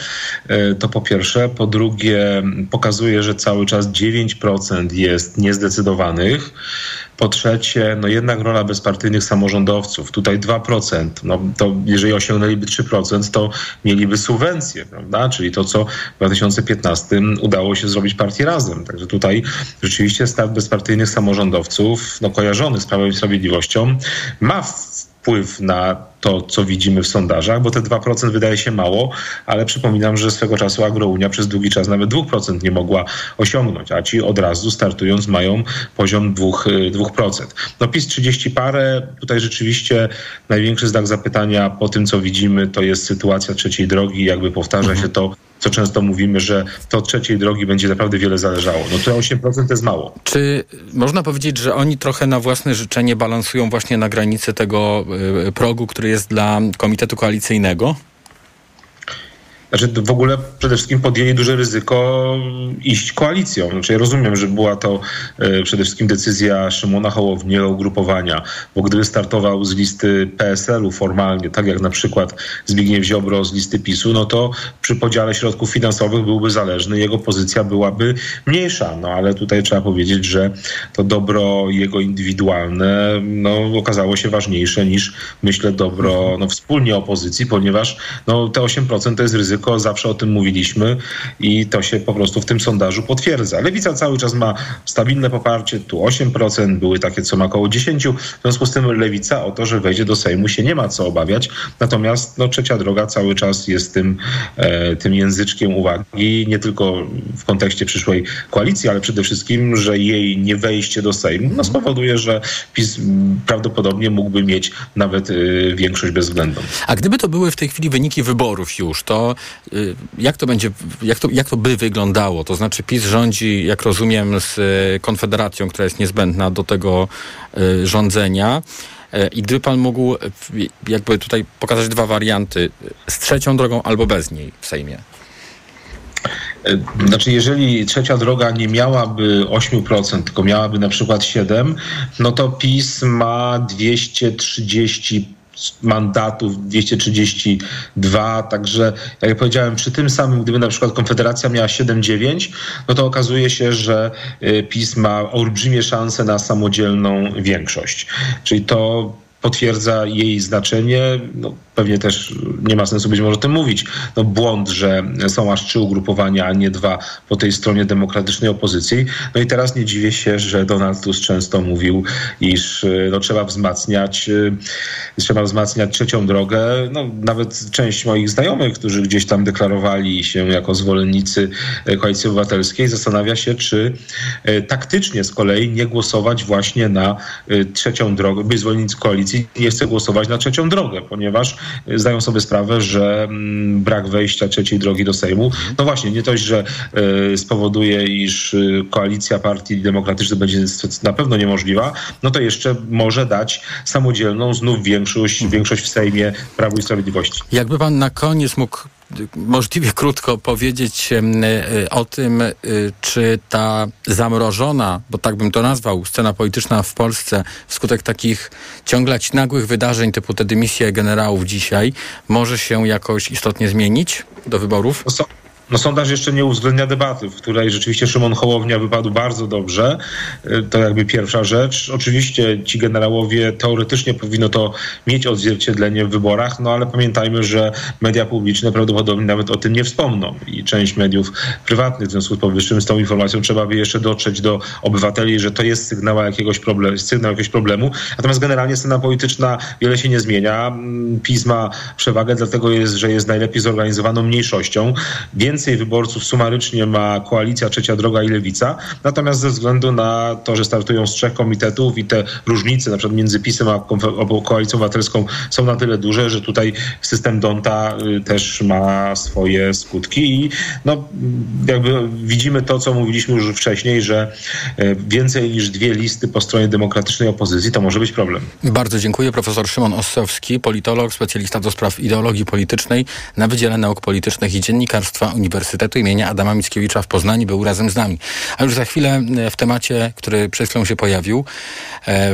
to po pierwsze. Po drugie, pokazuje, że cały czas 9% jest niezdecydowanych. Po trzecie, no jednak rola bezpartyjnych samorządowców. Tutaj 2%. No to jeżeli osiągnęliby 3%, to mieliby subwencję, prawda? Czyli to, co w 2015 udało się zrobić partii razem. Także tutaj rzeczywiście staw bezpartyjnych samorządowców, no kojarzony z Prawem i Sprawiedliwością, ma wpływ na to, co widzimy w sondażach, bo te 2% wydaje się mało, ale przypominam, że swego czasu Agrounia przez długi czas nawet 2% nie mogła osiągnąć, a ci od razu startując mają poziom 2%. 2%. No PiS 30 parę, tutaj rzeczywiście największy znak zapytania po tym, co widzimy, to jest sytuacja trzeciej drogi, jakby powtarza mhm. się to co często mówimy, że to od trzeciej drogi będzie naprawdę wiele zależało. No to 8% to jest mało. Czy można powiedzieć, że oni trochę na własne życzenie balansują właśnie na granicy tego y, progu, który jest dla Komitetu Koalicyjnego? Znaczy w ogóle przede wszystkim podjęli duże ryzyko iść koalicją. Znaczy ja rozumiem, że była to e, przede wszystkim decyzja Szymona Hołowniego ugrupowania, bo gdyby startował z listy PSL-u formalnie, tak jak na przykład Zbigniew Ziobro z listy PiSu, no to przy podziale środków finansowych byłby zależny, jego pozycja byłaby mniejsza. No ale tutaj trzeba powiedzieć, że to dobro jego indywidualne no, okazało się ważniejsze niż myślę dobro no, wspólnie opozycji, ponieważ no, te 8% to jest ryzyko ryzyko, zawsze o tym mówiliśmy i to się po prostu w tym sondażu potwierdza. Lewica cały czas ma stabilne poparcie, tu 8%, były takie, co ma około 10%. W związku z tym Lewica o to, że wejdzie do Sejmu się nie ma co obawiać. Natomiast no, trzecia droga cały czas jest tym, e, tym języczkiem uwagi, nie tylko w kontekście przyszłej koalicji, ale przede wszystkim, że jej nie wejście do Sejmu no, spowoduje, że PiS prawdopodobnie mógłby mieć nawet y, większość bezwzględną. A gdyby to były w tej chwili wyniki wyborów już, to jak to będzie, jak to, jak to by wyglądało? To znaczy PiS rządzi, jak rozumiem, z y, Konfederacją, która jest niezbędna do tego y, rządzenia. I gdyby pan mógł jakby tutaj pokazać dwa warianty, z trzecią drogą albo bez niej w Sejmie. Znaczy, jeżeli trzecia droga nie miałaby 8%, tylko miałaby na przykład 7%, no to PiS ma 230 mandatów 232, także jak ja powiedziałem, przy tym samym, gdyby na przykład Konfederacja miała 7-9, no to okazuje się, że y, PiS ma olbrzymie szanse na samodzielną większość. Czyli to potwierdza jej znaczenie. No, pewnie też nie ma sensu być może o tym mówić. No, błąd, że są aż trzy ugrupowania, a nie dwa po tej stronie demokratycznej opozycji. No i teraz nie dziwię się, że Donald Tusk często mówił, iż no, trzeba wzmacniać, trzeba wzmacniać trzecią drogę. No, nawet część moich znajomych, którzy gdzieś tam deklarowali się jako zwolennicy Koalicji Obywatelskiej, zastanawia się, czy taktycznie z kolei nie głosować właśnie na trzecią drogę, by zwolennicy koalicji nie chce głosować na trzecią drogę, ponieważ zdają sobie sprawę, że mm, brak wejścia trzeciej drogi do Sejmu, no właśnie, nie dość, że e, spowoduje, iż e, koalicja partii demokratycznych będzie na pewno niemożliwa, no to jeszcze może dać samodzielną znów większość, większość w Sejmie Prawu i Sprawiedliwości. Jakby pan na koniec mógł możliwie krótko powiedzieć e, o tym, e, czy ta zamrożona, bo tak bym to nazwał, scena polityczna w Polsce wskutek takich ciągle nagłych wydarzeń typu te dymisje generałów dzisiaj może się jakoś istotnie zmienić do wyborów? No sondaż jeszcze nie uwzględnia debaty, w której rzeczywiście Szymon Hołownia wypadł bardzo dobrze. Y, to jakby pierwsza rzecz. Oczywiście ci generałowie teoretycznie powinno to mieć odzwierciedlenie w wyborach, no ale pamiętajmy, że media publiczne prawdopodobnie nawet o tym nie wspomną i część mediów prywatnych w związku z powyższym z tą informacją trzeba by jeszcze dotrzeć do obywateli, że to jest sygnał jakiegoś problemu, sygnał jakiegoś problemu. Natomiast generalnie scena polityczna wiele się nie zmienia. Mm, PiS ma przewagę, dlatego jest, że jest najlepiej zorganizowaną mniejszością, więc więcej wyborców sumarycznie ma koalicja Trzecia Droga i Lewica. Natomiast ze względu na to, że startują z trzech komitetów i te różnice na przykład między PiSem a Koalicją Obywatelską są na tyle duże, że tutaj system Donta y, też ma swoje skutki i no, jakby widzimy to, co mówiliśmy już wcześniej, że y, więcej niż dwie listy po stronie demokratycznej opozycji to może być problem. Bardzo dziękuję. Profesor Szymon Ossowski, politolog, specjalista do spraw ideologii politycznej na Wydziale Nauk Politycznych i Dziennikarstwa Uniwersytetu Uniwersytetu imienia Adama Mickiewicza w Poznaniu. Był razem z nami. A już za chwilę w temacie, który przed chwilą się pojawił,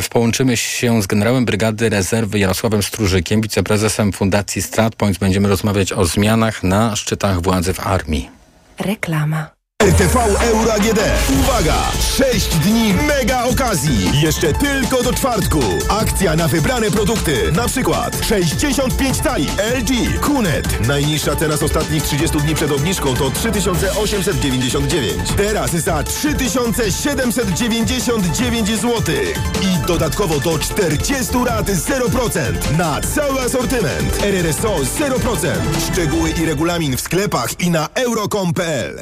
połączymy się z generałem Brygady Rezerwy Jarosławem Strużykiem, wiceprezesem Fundacji StratPoints. Będziemy rozmawiać o zmianach na szczytach władzy w armii. Reklama. RTV Euro AGD. Uwaga! 6 dni mega okazji. Jeszcze tylko do czwartku. Akcja na wybrane produkty. Na przykład 65 cali LG Kunet. Najniższa cena z ostatnich 30 dni przed obniżką to 3899. Teraz za 3799 zł. I dodatkowo do 40 rat 0% na cały asortyment. RRSO 0%. Szczegóły i regulamin w sklepach i na euro.com.pl.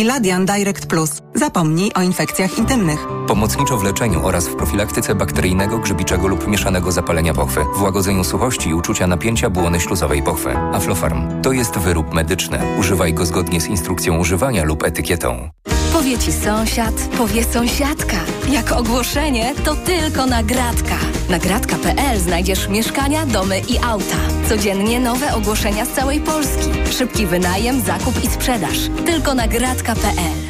Iladian Direct Plus. Zapomnij o infekcjach intymnych. Pomocniczo w leczeniu oraz w profilaktyce bakteryjnego, grzybiczego lub mieszanego zapalenia pochwy, w łagodzeniu suchości i uczucia napięcia błony śluzowej pochwy. Aflofarm to jest wyrób medyczny. Używaj go zgodnie z instrukcją używania lub etykietą. Powie ci sąsiad, powie sąsiadka. Jak ogłoszenie, to tylko nagradka. Nagradka.pl znajdziesz mieszkania, domy i auta. Codziennie nowe ogłoszenia z całej Polski. Szybki wynajem, zakup i sprzedaż. Tylko nagradka.pl.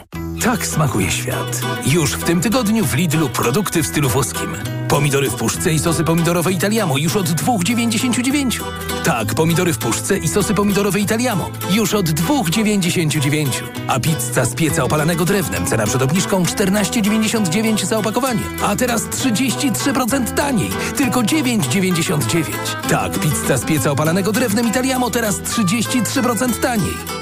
Tak smakuje świat. Już w tym tygodniu w Lidlu produkty w stylu włoskim. Pomidory w puszce i sosy pomidorowe Italiamo już od 2,99. Tak, pomidory w puszce i sosy pomidorowe Italiamo już od 2,99. A pizza z pieca opalanego drewnem, cena przed obniżką 14,99 za opakowanie. A teraz 33% taniej, tylko 9,99. Tak, pizza z pieca opalanego drewnem Italiamo teraz 33% taniej.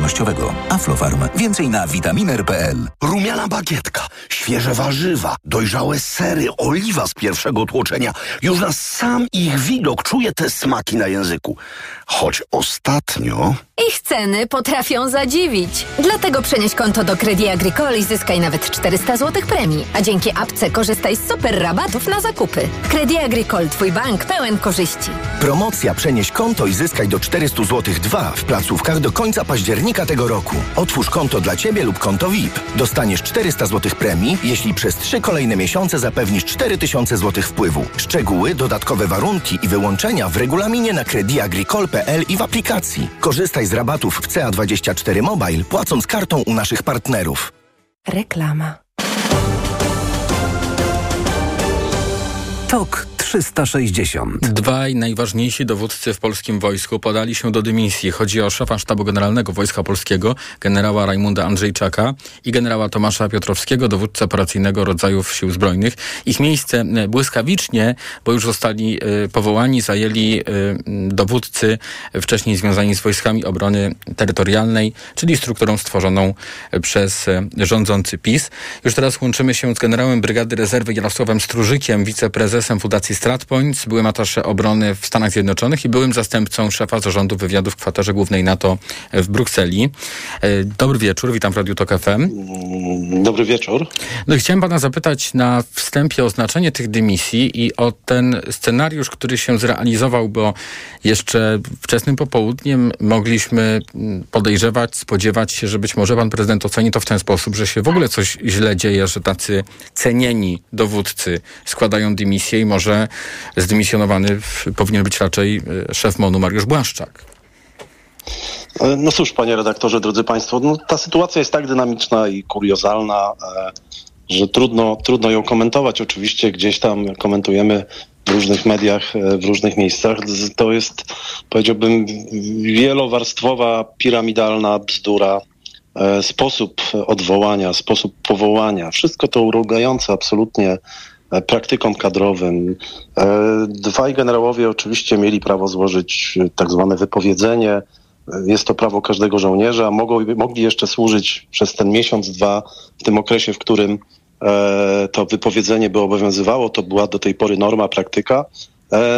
odpornościowego. Aflofarm. Więcej na vitaminer.pl. Rumiana bagietka, świeże warzywa, dojrzałe sery, oliwa z pierwszego tłoczenia. Już na sam ich widok czuję te smaki na języku. Choć ostatnio... Ich ceny potrafią zadziwić. Dlatego przenieś konto do Credit Agricole i zyskaj nawet 400 zł premii. A dzięki apce korzystaj z super rabatów na zakupy. Credit Agricole, twój bank pełen korzyści. Promocja Przenieś konto i zyskaj do 400 zł 2 w placówkach do końca października tego roku. Otwórz konto dla Ciebie lub konto VIP. Dostaniesz 400 zł premii, jeśli przez 3 kolejne miesiące zapewnisz 4000 zł wpływu. Szczegóły, dodatkowe warunki i wyłączenia w regulaminie na crediagricole.pl i w aplikacji. Korzystaj z rabatów w CA24 Mobile, płacąc kartą u naszych partnerów. Reklama. TOK 360. Dwaj najważniejsi dowódcy w polskim wojsku podali się do dymisji. Chodzi o szefa Sztabu Generalnego Wojska Polskiego, generała Rajmunda Andrzejczaka i generała Tomasza Piotrowskiego, dowódcę operacyjnego rodzajów Sił Zbrojnych. Ich miejsce e, błyskawicznie, bo już zostali y, powołani, zajęli y, dowódcy wcześniej związani z Wojskami Obrony Terytorialnej, czyli strukturą stworzoną przez rządzący PiS. Już teraz łączymy się z generałem Brygady Rezerwy Jarosławem Strużykiem, wiceprezesem Fundacji StratPoints, byłem atasze obrony w Stanach Zjednoczonych i byłym zastępcą szefa zarządu wywiadu w kwaterze głównej NATO w Brukseli. E, dobry wieczór, witam w Radiu Tok FM. Dobry wieczór. No i chciałem pana zapytać na wstępie o znaczenie tych dymisji i o ten scenariusz, który się zrealizował, bo jeszcze wczesnym popołudniem mogliśmy podejrzewać, spodziewać się, że być może pan prezydent oceni to w ten sposób, że się w ogóle coś źle dzieje, że tacy cenieni dowódcy składają dymisję i może zdymisjonowany powinien być raczej e, szef MONU Mariusz Błaszczak. E, no cóż, panie redaktorze, drodzy państwo, no, ta sytuacja jest tak dynamiczna i kuriozalna, e, że trudno, trudno ją komentować. Oczywiście gdzieś tam komentujemy w różnych mediach, w różnych miejscach. To jest, powiedziałbym, wielowarstwowa, piramidalna bzdura. Sposób odwołania, sposób powołania, wszystko to urągające absolutnie praktykom kadrowym. E, dwaj generałowie oczywiście mieli prawo złożyć e, tak zwane wypowiedzenie. Jest to prawo każdego żołnierza. Mogą, mogli jeszcze służyć przez ten miesiąc, dwa, w tym okresie, w którym to wypowiedzenie by obowiązywało. To była do tej pory norma, praktyka.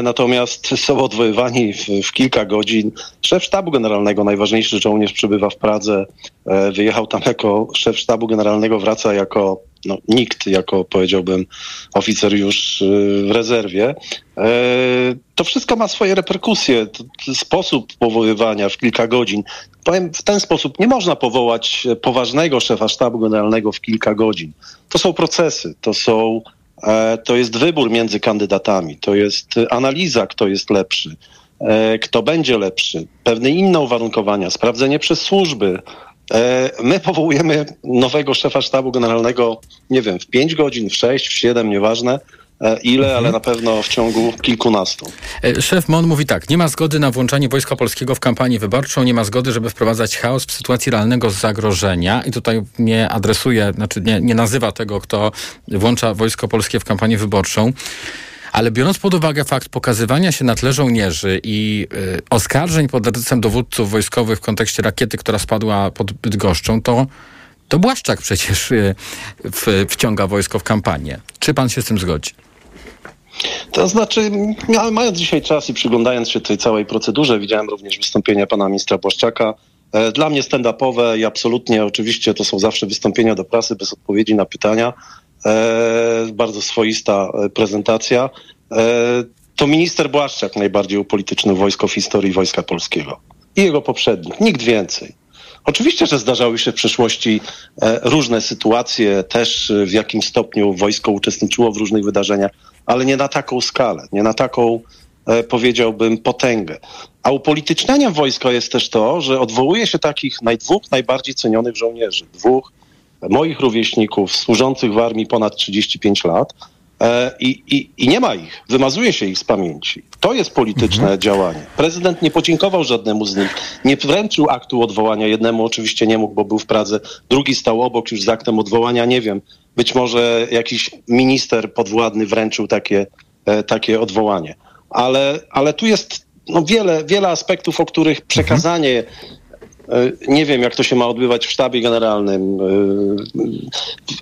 Natomiast są odwoływani w, w, kilka godzin. Szef sztabu generalnego, najważniejszy żołnierz, przybywa w Pradze. Wyjechał tam jako szef sztabu generalnego, wraca jako no, nikt jako, powiedziałbym, oficer już y, w rezerwie. E, to wszystko ma swoje reperkusje. Sposób powoływania w kilka godzin. Powiem w ten sposób, nie można powołać poważnego szefa sztabu generalnego w kilka godzin. To są procesy, to są e, to jest wybór między kandydatami, to jest analiza, kto jest lepszy, e, kto będzie lepszy, pewne inne uwarunkowania, sprawdzenie przez służby, my powołujemy nowego szefa sztabu generalnego, nie wiem, w 5 godzin, w 6, w 7, nieważne e, ile, mhm. ale na pewno w ciągu kilkunastu. E, szef MON mówi tak, nie ma zgody na włączanie Wojska Polskiego w kampanię wyborczą, nie ma zgody, żeby wprowadzać chaos w sytuacji realnego zagrożenia i tutaj nie adresuje, znaczy nie, nie nazywa tego, kto włącza Wojsko Polskie w kampanię wyborczą. Ale biorąc pod uwagę fakt pokazywania się na tle żołnierzy i y, oskarżeń pod adresem dowódców wojskowych w kontekście rakiety, która spadła pod Bydgoszczą, to, to Błaszczak przecież y, w, wciąga wojsko w kampanię. Czy pan się z tym zgodzi? To znaczy, mając dzisiaj czas i przyglądając się tej całej procedurze, widziałem również wystąpienia pana ministra Błaszczaka. E, dla mnie stand-upowe i absolutnie oczywiście to są zawsze wystąpienia do prasy bez odpowiedzi na pytania. E, bardzo swoista e, prezentacja. E, to minister Błaszczak najbardziej upolitycznił wojsko w historii Wojska Polskiego. I jego poprzednik. Nikt więcej. Oczywiście, że zdarzały się w przeszłości różne sytuacje, też w jakim stopniu wojsko uczestniczyło w różnych wydarzeniach, ale nie na taką skalę, nie na taką, powiedziałbym, potęgę. A upolitycznianiem wojska jest też to, że odwołuje się takich dwóch najbardziej cenionych żołnierzy, dwóch moich rówieśników służących w armii ponad 35 lat e, i, i, i nie ma ich, wymazuje się ich z pamięci. To jest polityczne mhm. działanie. Prezydent nie podziękował żadnemu z nich, nie wręczył aktu odwołania. Jednemu oczywiście nie mógł, bo był w Pradze, drugi stał obok już z aktem odwołania, nie wiem. Być może jakiś minister podwładny wręczył takie, e, takie odwołanie. Ale, ale tu jest no, wiele, wiele aspektów, o których przekazanie mhm nie wiem, jak to się ma odbywać w sztabie generalnym. E,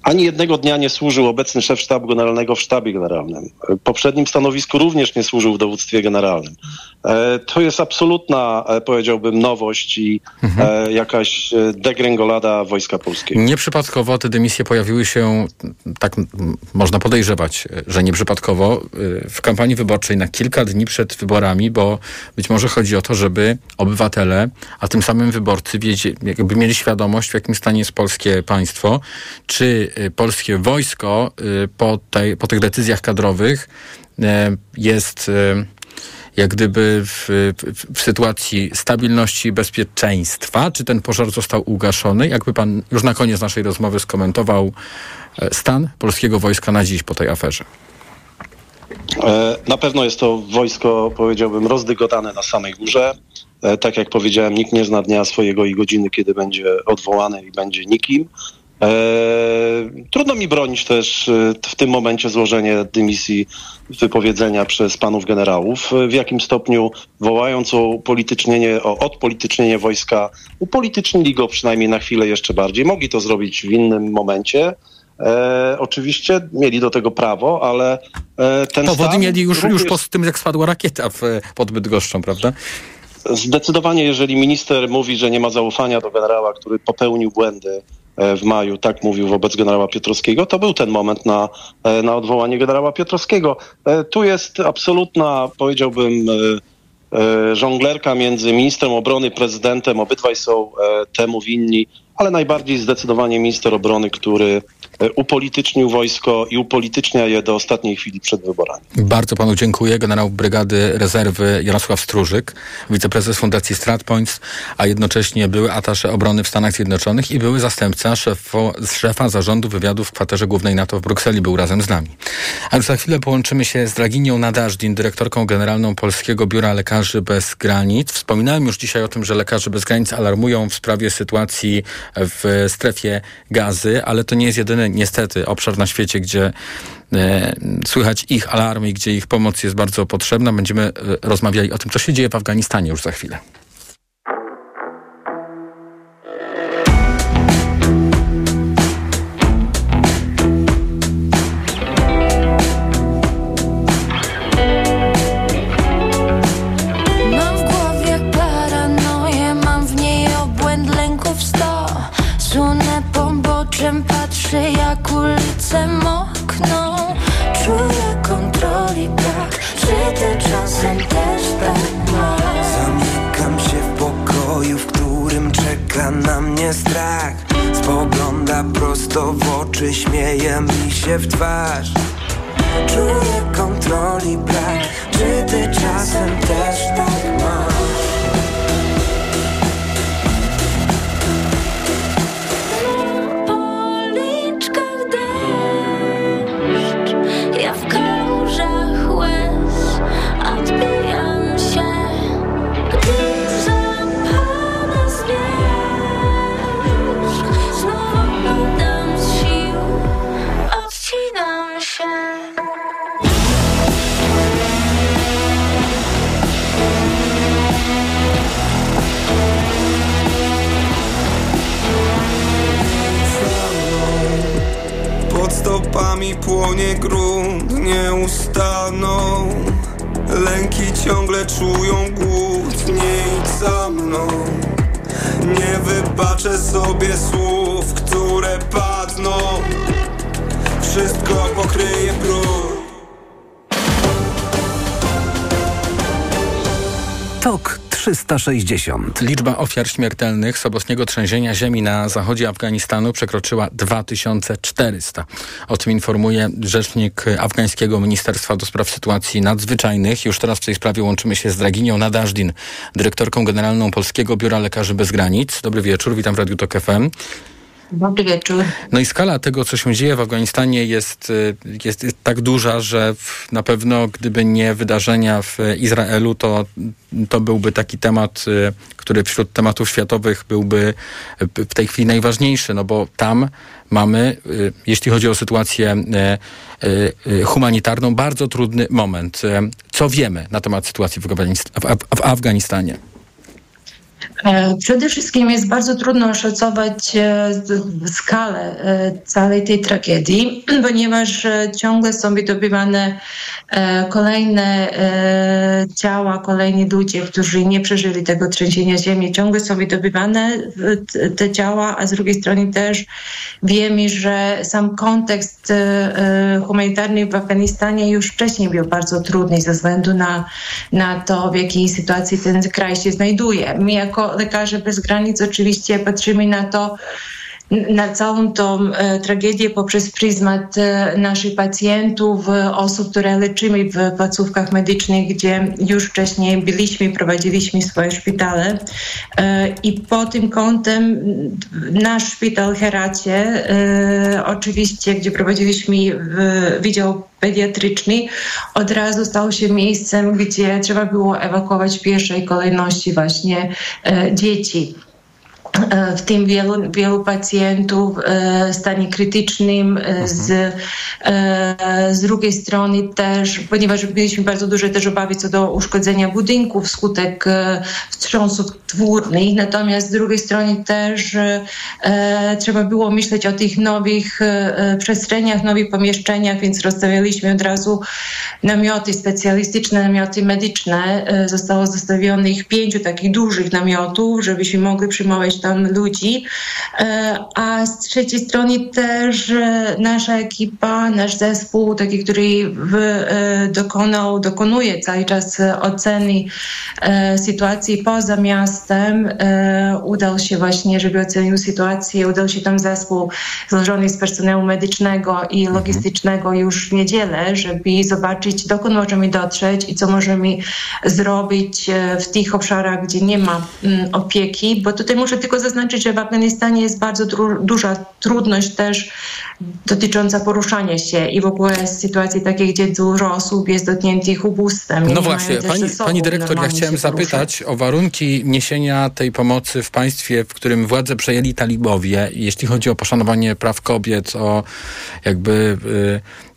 ani jednego dnia nie służył obecny szef sztabu generalnego w sztabie generalnym. W poprzednim stanowisku również nie służył w dowództwie generalnym. E, to jest absolutna, powiedziałbym, nowość i mhm. jakaś degrengolada Wojska Polskiego. Nieprzypadkowo te dymisje pojawiły się, tak można podejrzewać, że nieprzypadkowo w kampanii wyborczej na kilka dni przed wyborami, bo być może chodzi o to, żeby obywatele, a tym samym wyborcy wyborcy wiedzie, jakby mieli świadomość, w jakim stanie jest polskie państwo, czy polskie wojsko po, tej, po tych decyzjach kadrowych jest jak gdyby w, w, w, sytuacji stabilności i bezpieczeństwa, czy ten pożar został ugaszony? Jakby pan już na koniec naszej rozmowy skomentował stan polskiego wojska na dziś po tej aferze? E, na pewno jest to wojsko, powiedziałbym, rozdygotane na samej górze. E, tak jak powiedziałem, nikt nie zna dnia swojego i godziny, kiedy będzie odwołany i będzie nikim. E, trudno mi bronić też e, w tym momencie złożenie dymisji wypowiedzenia przez panów generałów, w jakim stopniu wołając o upolitycznienie, o odpolitycznienie wojska, upolitycznili go przynajmniej na chwilę jeszcze bardziej. Mogli to zrobić w innym momencie, E, oczywiście mieli do tego prawo, ale e, ten Powody stan mieli już, również... już po tym, jak spadła rakieta w, pod Bydgoszczą, prawda? Zdecydowanie, jeżeli minister mówi, że nie ma zaufania do generała, który popełnił błędy e, w maju, tak mówił wobec generała Piotrowskiego, to był ten moment na, e, na odwołanie generała Piotrowskiego. E, Tu jest absolutna, powiedziałbym, e, e, żonglerka między ministrem obrony, prezydentem. Obydwaj są e, temu winni, ale najbardziej zdecydowanie minister obrony, który e, upolitycznił wojsko i upolitycznia je do ostatniej chwili przed wyborami. Bardzo panu dziękuję. Generał Brygady Rezerwy Jarosław Strużyk, wiceprezes Fundacji StratPoints, a jednocześnie były atasze obrony w Stanach Zjednoczonych i były zastępca szefo, szefa zarządu wywiadu w kwaterze głównej NATO w Brukseli, był razem z nami. A już za chwilę połączymy się z Draginią Nadażdin, dyrektorką generalną Polskiego Biura Lekarzy Bez Granic. Wspominałem już dzisiaj o tym, że Lekarze Bez Granic alarmują w sprawie sytuacji w strefie gazy, ale to nie jest jedyny niestety obszar na świecie, gdzie e, słychać ich alarmy gdzie ich pomoc jest bardzo potrzebna. Będziemy e, rozmawiali o tym, co się dzieje w Afganistanie już za chwilę. Strach. Spogląda prosto w oczy, śmieje mi się w twarz. Czuję kontroli brak, czy ty czasem też tak masz? Stopami płonie grunt, nie ustaną Lęki ciągle czują głód, nie idź za mną. Nie wybaczę sobie słów, które padną. Wszystko pokryje brud TOK 360. Liczba ofiar śmiertelnych sobotniego trzęsienia ziemi na zachodzie Afganistanu przekroczyła 2400. O tym informuje rzecznik afgańskiego Ministerstwa do Spraw Sytuacji Nadzwyczajnych. Już teraz w tej sprawie łączymy się z Draginią Nadażdin, dyrektorką generalną Polskiego Biura Lekarzy Bez Granic. Dobry wieczór, witam w Radiu Tok FM. Dobry wieczór. No i skala tego, co się dzieje w Afganistanie jest, y, jest, jest tak duża, że w, na pewno gdyby nie wydarzenia w Izraelu, to, to byłby taki temat, y, który wśród tematów światowych byłby y, w tej chwili najważniejszy, no bo tam mamy, jeśli chodzi o sytuację humanitarną, bardzo trudny moment. Co wiemy na temat sytuacji w Afganistanie? E, Przede wszystkim jest bardzo trudno oszacować e, skalę e, całej tej tragedii, ponieważ ciągle są wydobywane kolejne ciała, kolejni ludzie, którzy nie przeżyli tego trzęsienia ziemi. Ciągle są wydobywane te ciała, a z drugiej strony też wiemy, że sam kontekst humanitarny w Afganistanie już wcześniej był bardzo trudny ze względu na, na to, w jakiej sytuacji ten kraj się znajduje. My jako lekarze bez granic oczywiście patrzymy na to, na całą tą e, tragedię poprzez pryzmat e, naszych pacjentów, e, osób, które leczymy w placówkach medycznych, gdzie już wcześniej byliśmy, prowadziliśmy swoje szpitale. I po tym kątem nasz szpital Heracie, oczywiście, gdzie prowadziliśmy wydział pediatryczny, od razu stał się miejscem, gdzie trzeba było ewakuować w pierwszej kolejności właśnie dzieci. W tym wielu, wielu pacjentów w stanie krytycznym. Z, z drugiej strony też, ponieważ mieliśmy bardzo duże też obawy co do uszkodzenia budynków wskutek wstrząsów twórnych, natomiast z drugiej strony też trzeba było myśleć o tych nowych przestrzeniach, nowych pomieszczeniach, więc rozstawialiśmy od razu namioty specjalistyczne, namioty medyczne. Zostało zostawionych pięciu takich dużych namiotów, żebyśmy mogli przyjmować tam ludzi. A z trzeciej strony też nasza ekipa, nasz zespół, taki, który w, dokonał, dokonuje cały czas oceny sytuacji poza miastem, udał się właśnie, żeby ocenił sytuację, udał się tam zespół złożony z personelu medycznego i logistycznego już w niedzielę, żeby zobaczyć, dokąd możemy dotrzeć i co możemy zrobić w tych obszarach, gdzie nie ma opieki, bo tutaj muszę tylko zaznaczyć, że w Afganistanie jest bardzo tru duża trudność też dotycząca poruszania się i w ogóle sytuacji takiej, gdzie dużo osób jest dotkniętych ubóstwem. No właśnie, pani, pani dyrektor, ja chciałem zapytać o warunki niesienia tej pomocy w państwie, w którym władzę przejęli talibowie, jeśli chodzi o poszanowanie praw kobiet, o jakby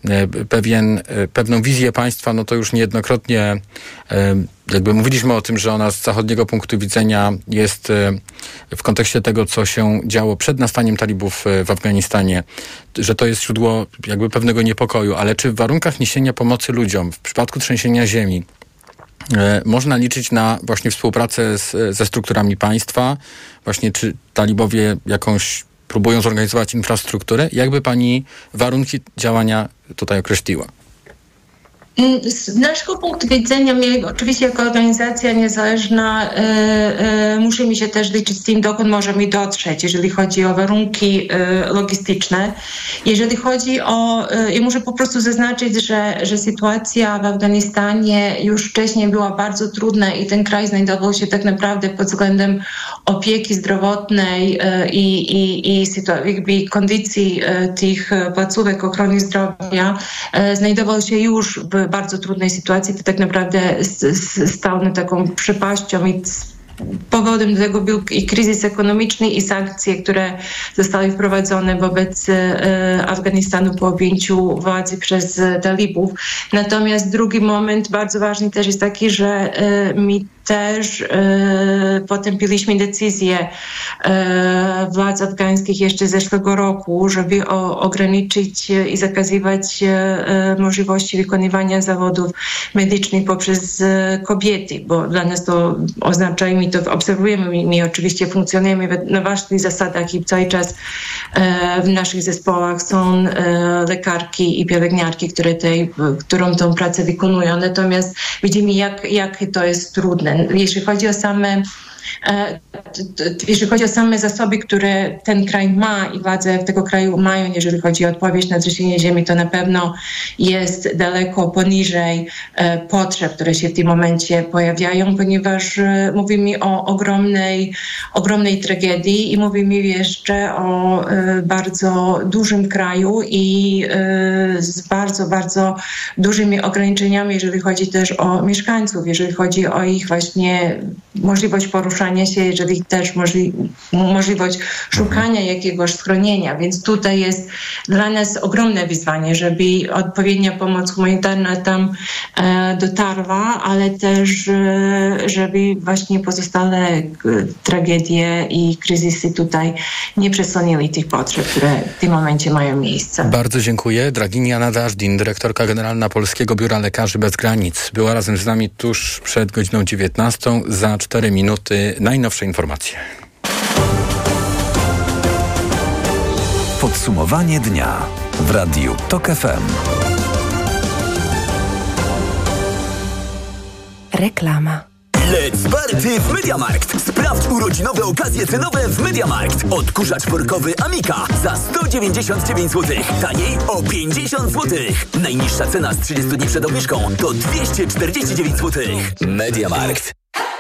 y, pewien, pewną wizję państwa, no to już niejednokrotnie jakby mówiliśmy o tym, że ona z zachodniego punktu widzenia jest w kontekście tego, co się działo przed nastaniem talibów w Afganistanie, że to jest źródło jakby pewnego niepokoju, ale czy w warunkach niesienia pomocy ludziom, w przypadku trzęsienia ziemi, można liczyć na właśnie współpracę z, ze strukturami państwa? Właśnie czy talibowie jakąś próbują zorganizować infrastrukturę? Jakby pani warunki działania tutaj określiła? Z naszego punktu widzenia, my oczywiście jako organizacja niezależna e, e, musimy się też liczyć z tym, dokąd możemy dotrzeć, jeżeli chodzi o warunki e, logistyczne. Jeżeli chodzi o, ja muszę po prostu zaznaczyć, że, że sytuacja w Afganistanie już wcześniej była bardzo trudna i ten kraj znajdował się tak naprawdę pod względem opieki zdrowotnej i, i, i jakby kondycji tych placówek ochrony zdrowia, znajdował się już w bardzo trudnej sytuacji, to tak naprawdę stał na taką przepaścią i powodem do tego był i kryzys ekonomiczny i sankcje, które zostały wprowadzone wobec e, Afganistanu po objęciu władzy przez talibów. Natomiast drugi moment bardzo ważny też jest taki, że e, mi też e, potępiliśmy decyzję e, władz afgańskich jeszcze zeszłego roku, żeby o, ograniczyć i zakazywać e, możliwości wykonywania zawodów medycznych poprzez e, kobiety, bo dla nas to oznacza i my to obserwujemy, my, oczywiście funkcjonujemy na ważnych zasadach i cały czas e, w naszych zespołach są lekarki i pielęgniarki, które tej, którą tą pracę wykonują. Natomiast widzimy, jak, jak to jest trudne jeśli chodzi o same E, jeśli chodzi o same zasoby, które ten kraj ma i władze tego kraju mają, jeżeli chodzi o odpowiedź na trzęsienie ziemi, to na pewno jest daleko poniżej e, potrzeb, które się w tym momencie pojawiają, ponieważ e, mówimy o ogromnej, ogromnej tragedii i mówimy jeszcze o bardzo dużym kraju i z bardzo, bardzo dużymi ograniczeniami, jeżeli chodzi też o mieszkańców, jeżeli chodzi o ich właśnie możliwość poruszania poruszania się, jeżeli też możli, możliwość szukania jakiegoś schronienia. Więc tutaj jest dla nas ogromne wyzwanie, żeby odpowiednia pomoc humanitarna tam e, dotarła, ale też, e, żeby właśnie pozostałe e, tragedie i kryzysy tutaj nie przesłoniły tych potrzeb, które w tym momencie mają miejsce. Bardzo dziękuję. Dragini Anna Dażdin, dyrektorka generalna Polskiego Biura Lekarzy Bez Granic, była razem z nami tuż przed godziną 19. Za 4 minuty najnowsze informacje. Podsumowanie dnia w Radiu TOK FM. Reklama. Let's party w Mediamarkt! Sprawdź urodzinowe okazje cenowe w Mediamarkt. Odkurzacz workowy Amika za 199 zł. Taniej o 50 zł. Najniższa cena z 30 dni przed obniżką to 249 zł. Mediamarkt.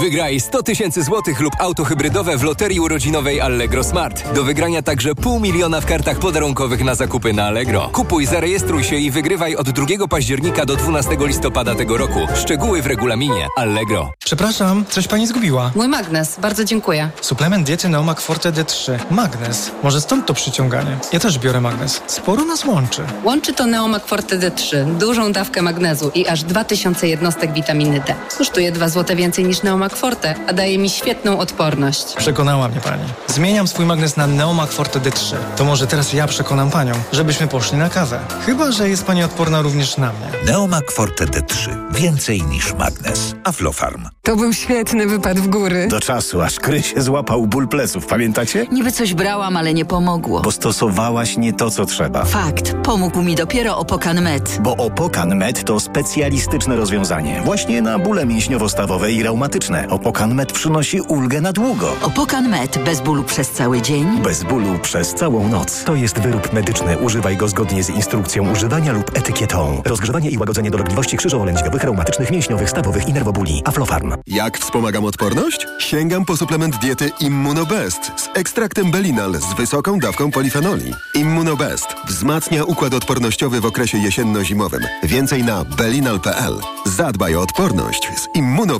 Wygraj 100 tysięcy złotych lub auto hybrydowe w loterii urodzinowej Allegro Smart. Do wygrania także pół miliona w kartach podarunkowych na zakupy na Allegro. Kupuj, zarejestruj się i wygrywaj od 2 października do 12 listopada tego roku. Szczegóły w regulaminie Allegro. Przepraszam, coś pani zgubiła. Mój magnes, bardzo dziękuję. Suplement diety Neomak Forte D3. Magnes. Może stąd to przyciąganie. Ja też biorę magnes. Sporo nas łączy. Łączy to Neomak Forte D3, dużą dawkę magnezu i aż 2000 jednostek witaminy D. Kosztuje 2 zł więcej niż Neomak Forte, a daje mi świetną odporność. Przekonała mnie pani. Zmieniam swój magnes na Neomak Forte D3. To może teraz ja przekonam panią, żebyśmy poszli na kawę. Chyba, że jest pani odporna również na mnie. Neomak Forte D3. Więcej niż magnes. Aflofarm. To był świetny wypad w góry. Do czasu, aż Kry się złapał ból pleców, pamiętacie? Niby coś brałam, ale nie pomogło. Bo stosowałaś nie to, co trzeba. Fakt. Pomógł mi dopiero Opokan Med. Bo Opokan Med to specjalistyczne rozwiązanie. Właśnie na bóle mięśniowo-stawowe i reumatyczne. Opokan Med przynosi ulgę na długo. Opokan Med. Bez bólu przez cały dzień. Bez bólu przez całą noc. To jest wyrób medyczny. Używaj go zgodnie z instrukcją używania lub etykietą. Rozgrzewanie i łagodzenie dolegliwości krzyżowo-lędźwiowych, reumatycznych, mięśniowych, stawowych i nerwobóli. Aflofarm. Jak wspomagam odporność? Sięgam po suplement diety Immunobest z ekstraktem Belinal z wysoką dawką polifenoli. Immunobest wzmacnia układ odpornościowy w okresie jesienno-zimowym. Więcej na belinal.pl. Zadbaj o odporność z Immunobest.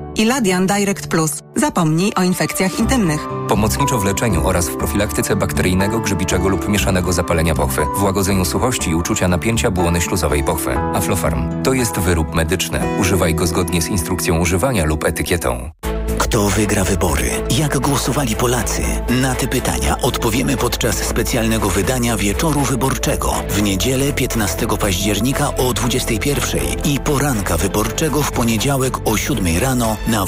Iladian Direct Plus. Zapomnij o infekcjach intymnych. Pomocniczo w leczeniu oraz w profilaktyce bakteryjnego, grzybiczego lub mieszanego zapalenia pochwy, w łagodzeniu suchości i uczucia napięcia błony śluzowej pochwy. Aflofarm to jest wyrób medyczny. Używaj go zgodnie z instrukcją używania lub etykietą. Kto wygra wybory? Jak głosowali Polacy? Na te pytania odpowiemy podczas specjalnego wydania Wieczoru Wyborczego w niedzielę 15 października o 21 i poranka wyborczego w poniedziałek o 7 rano na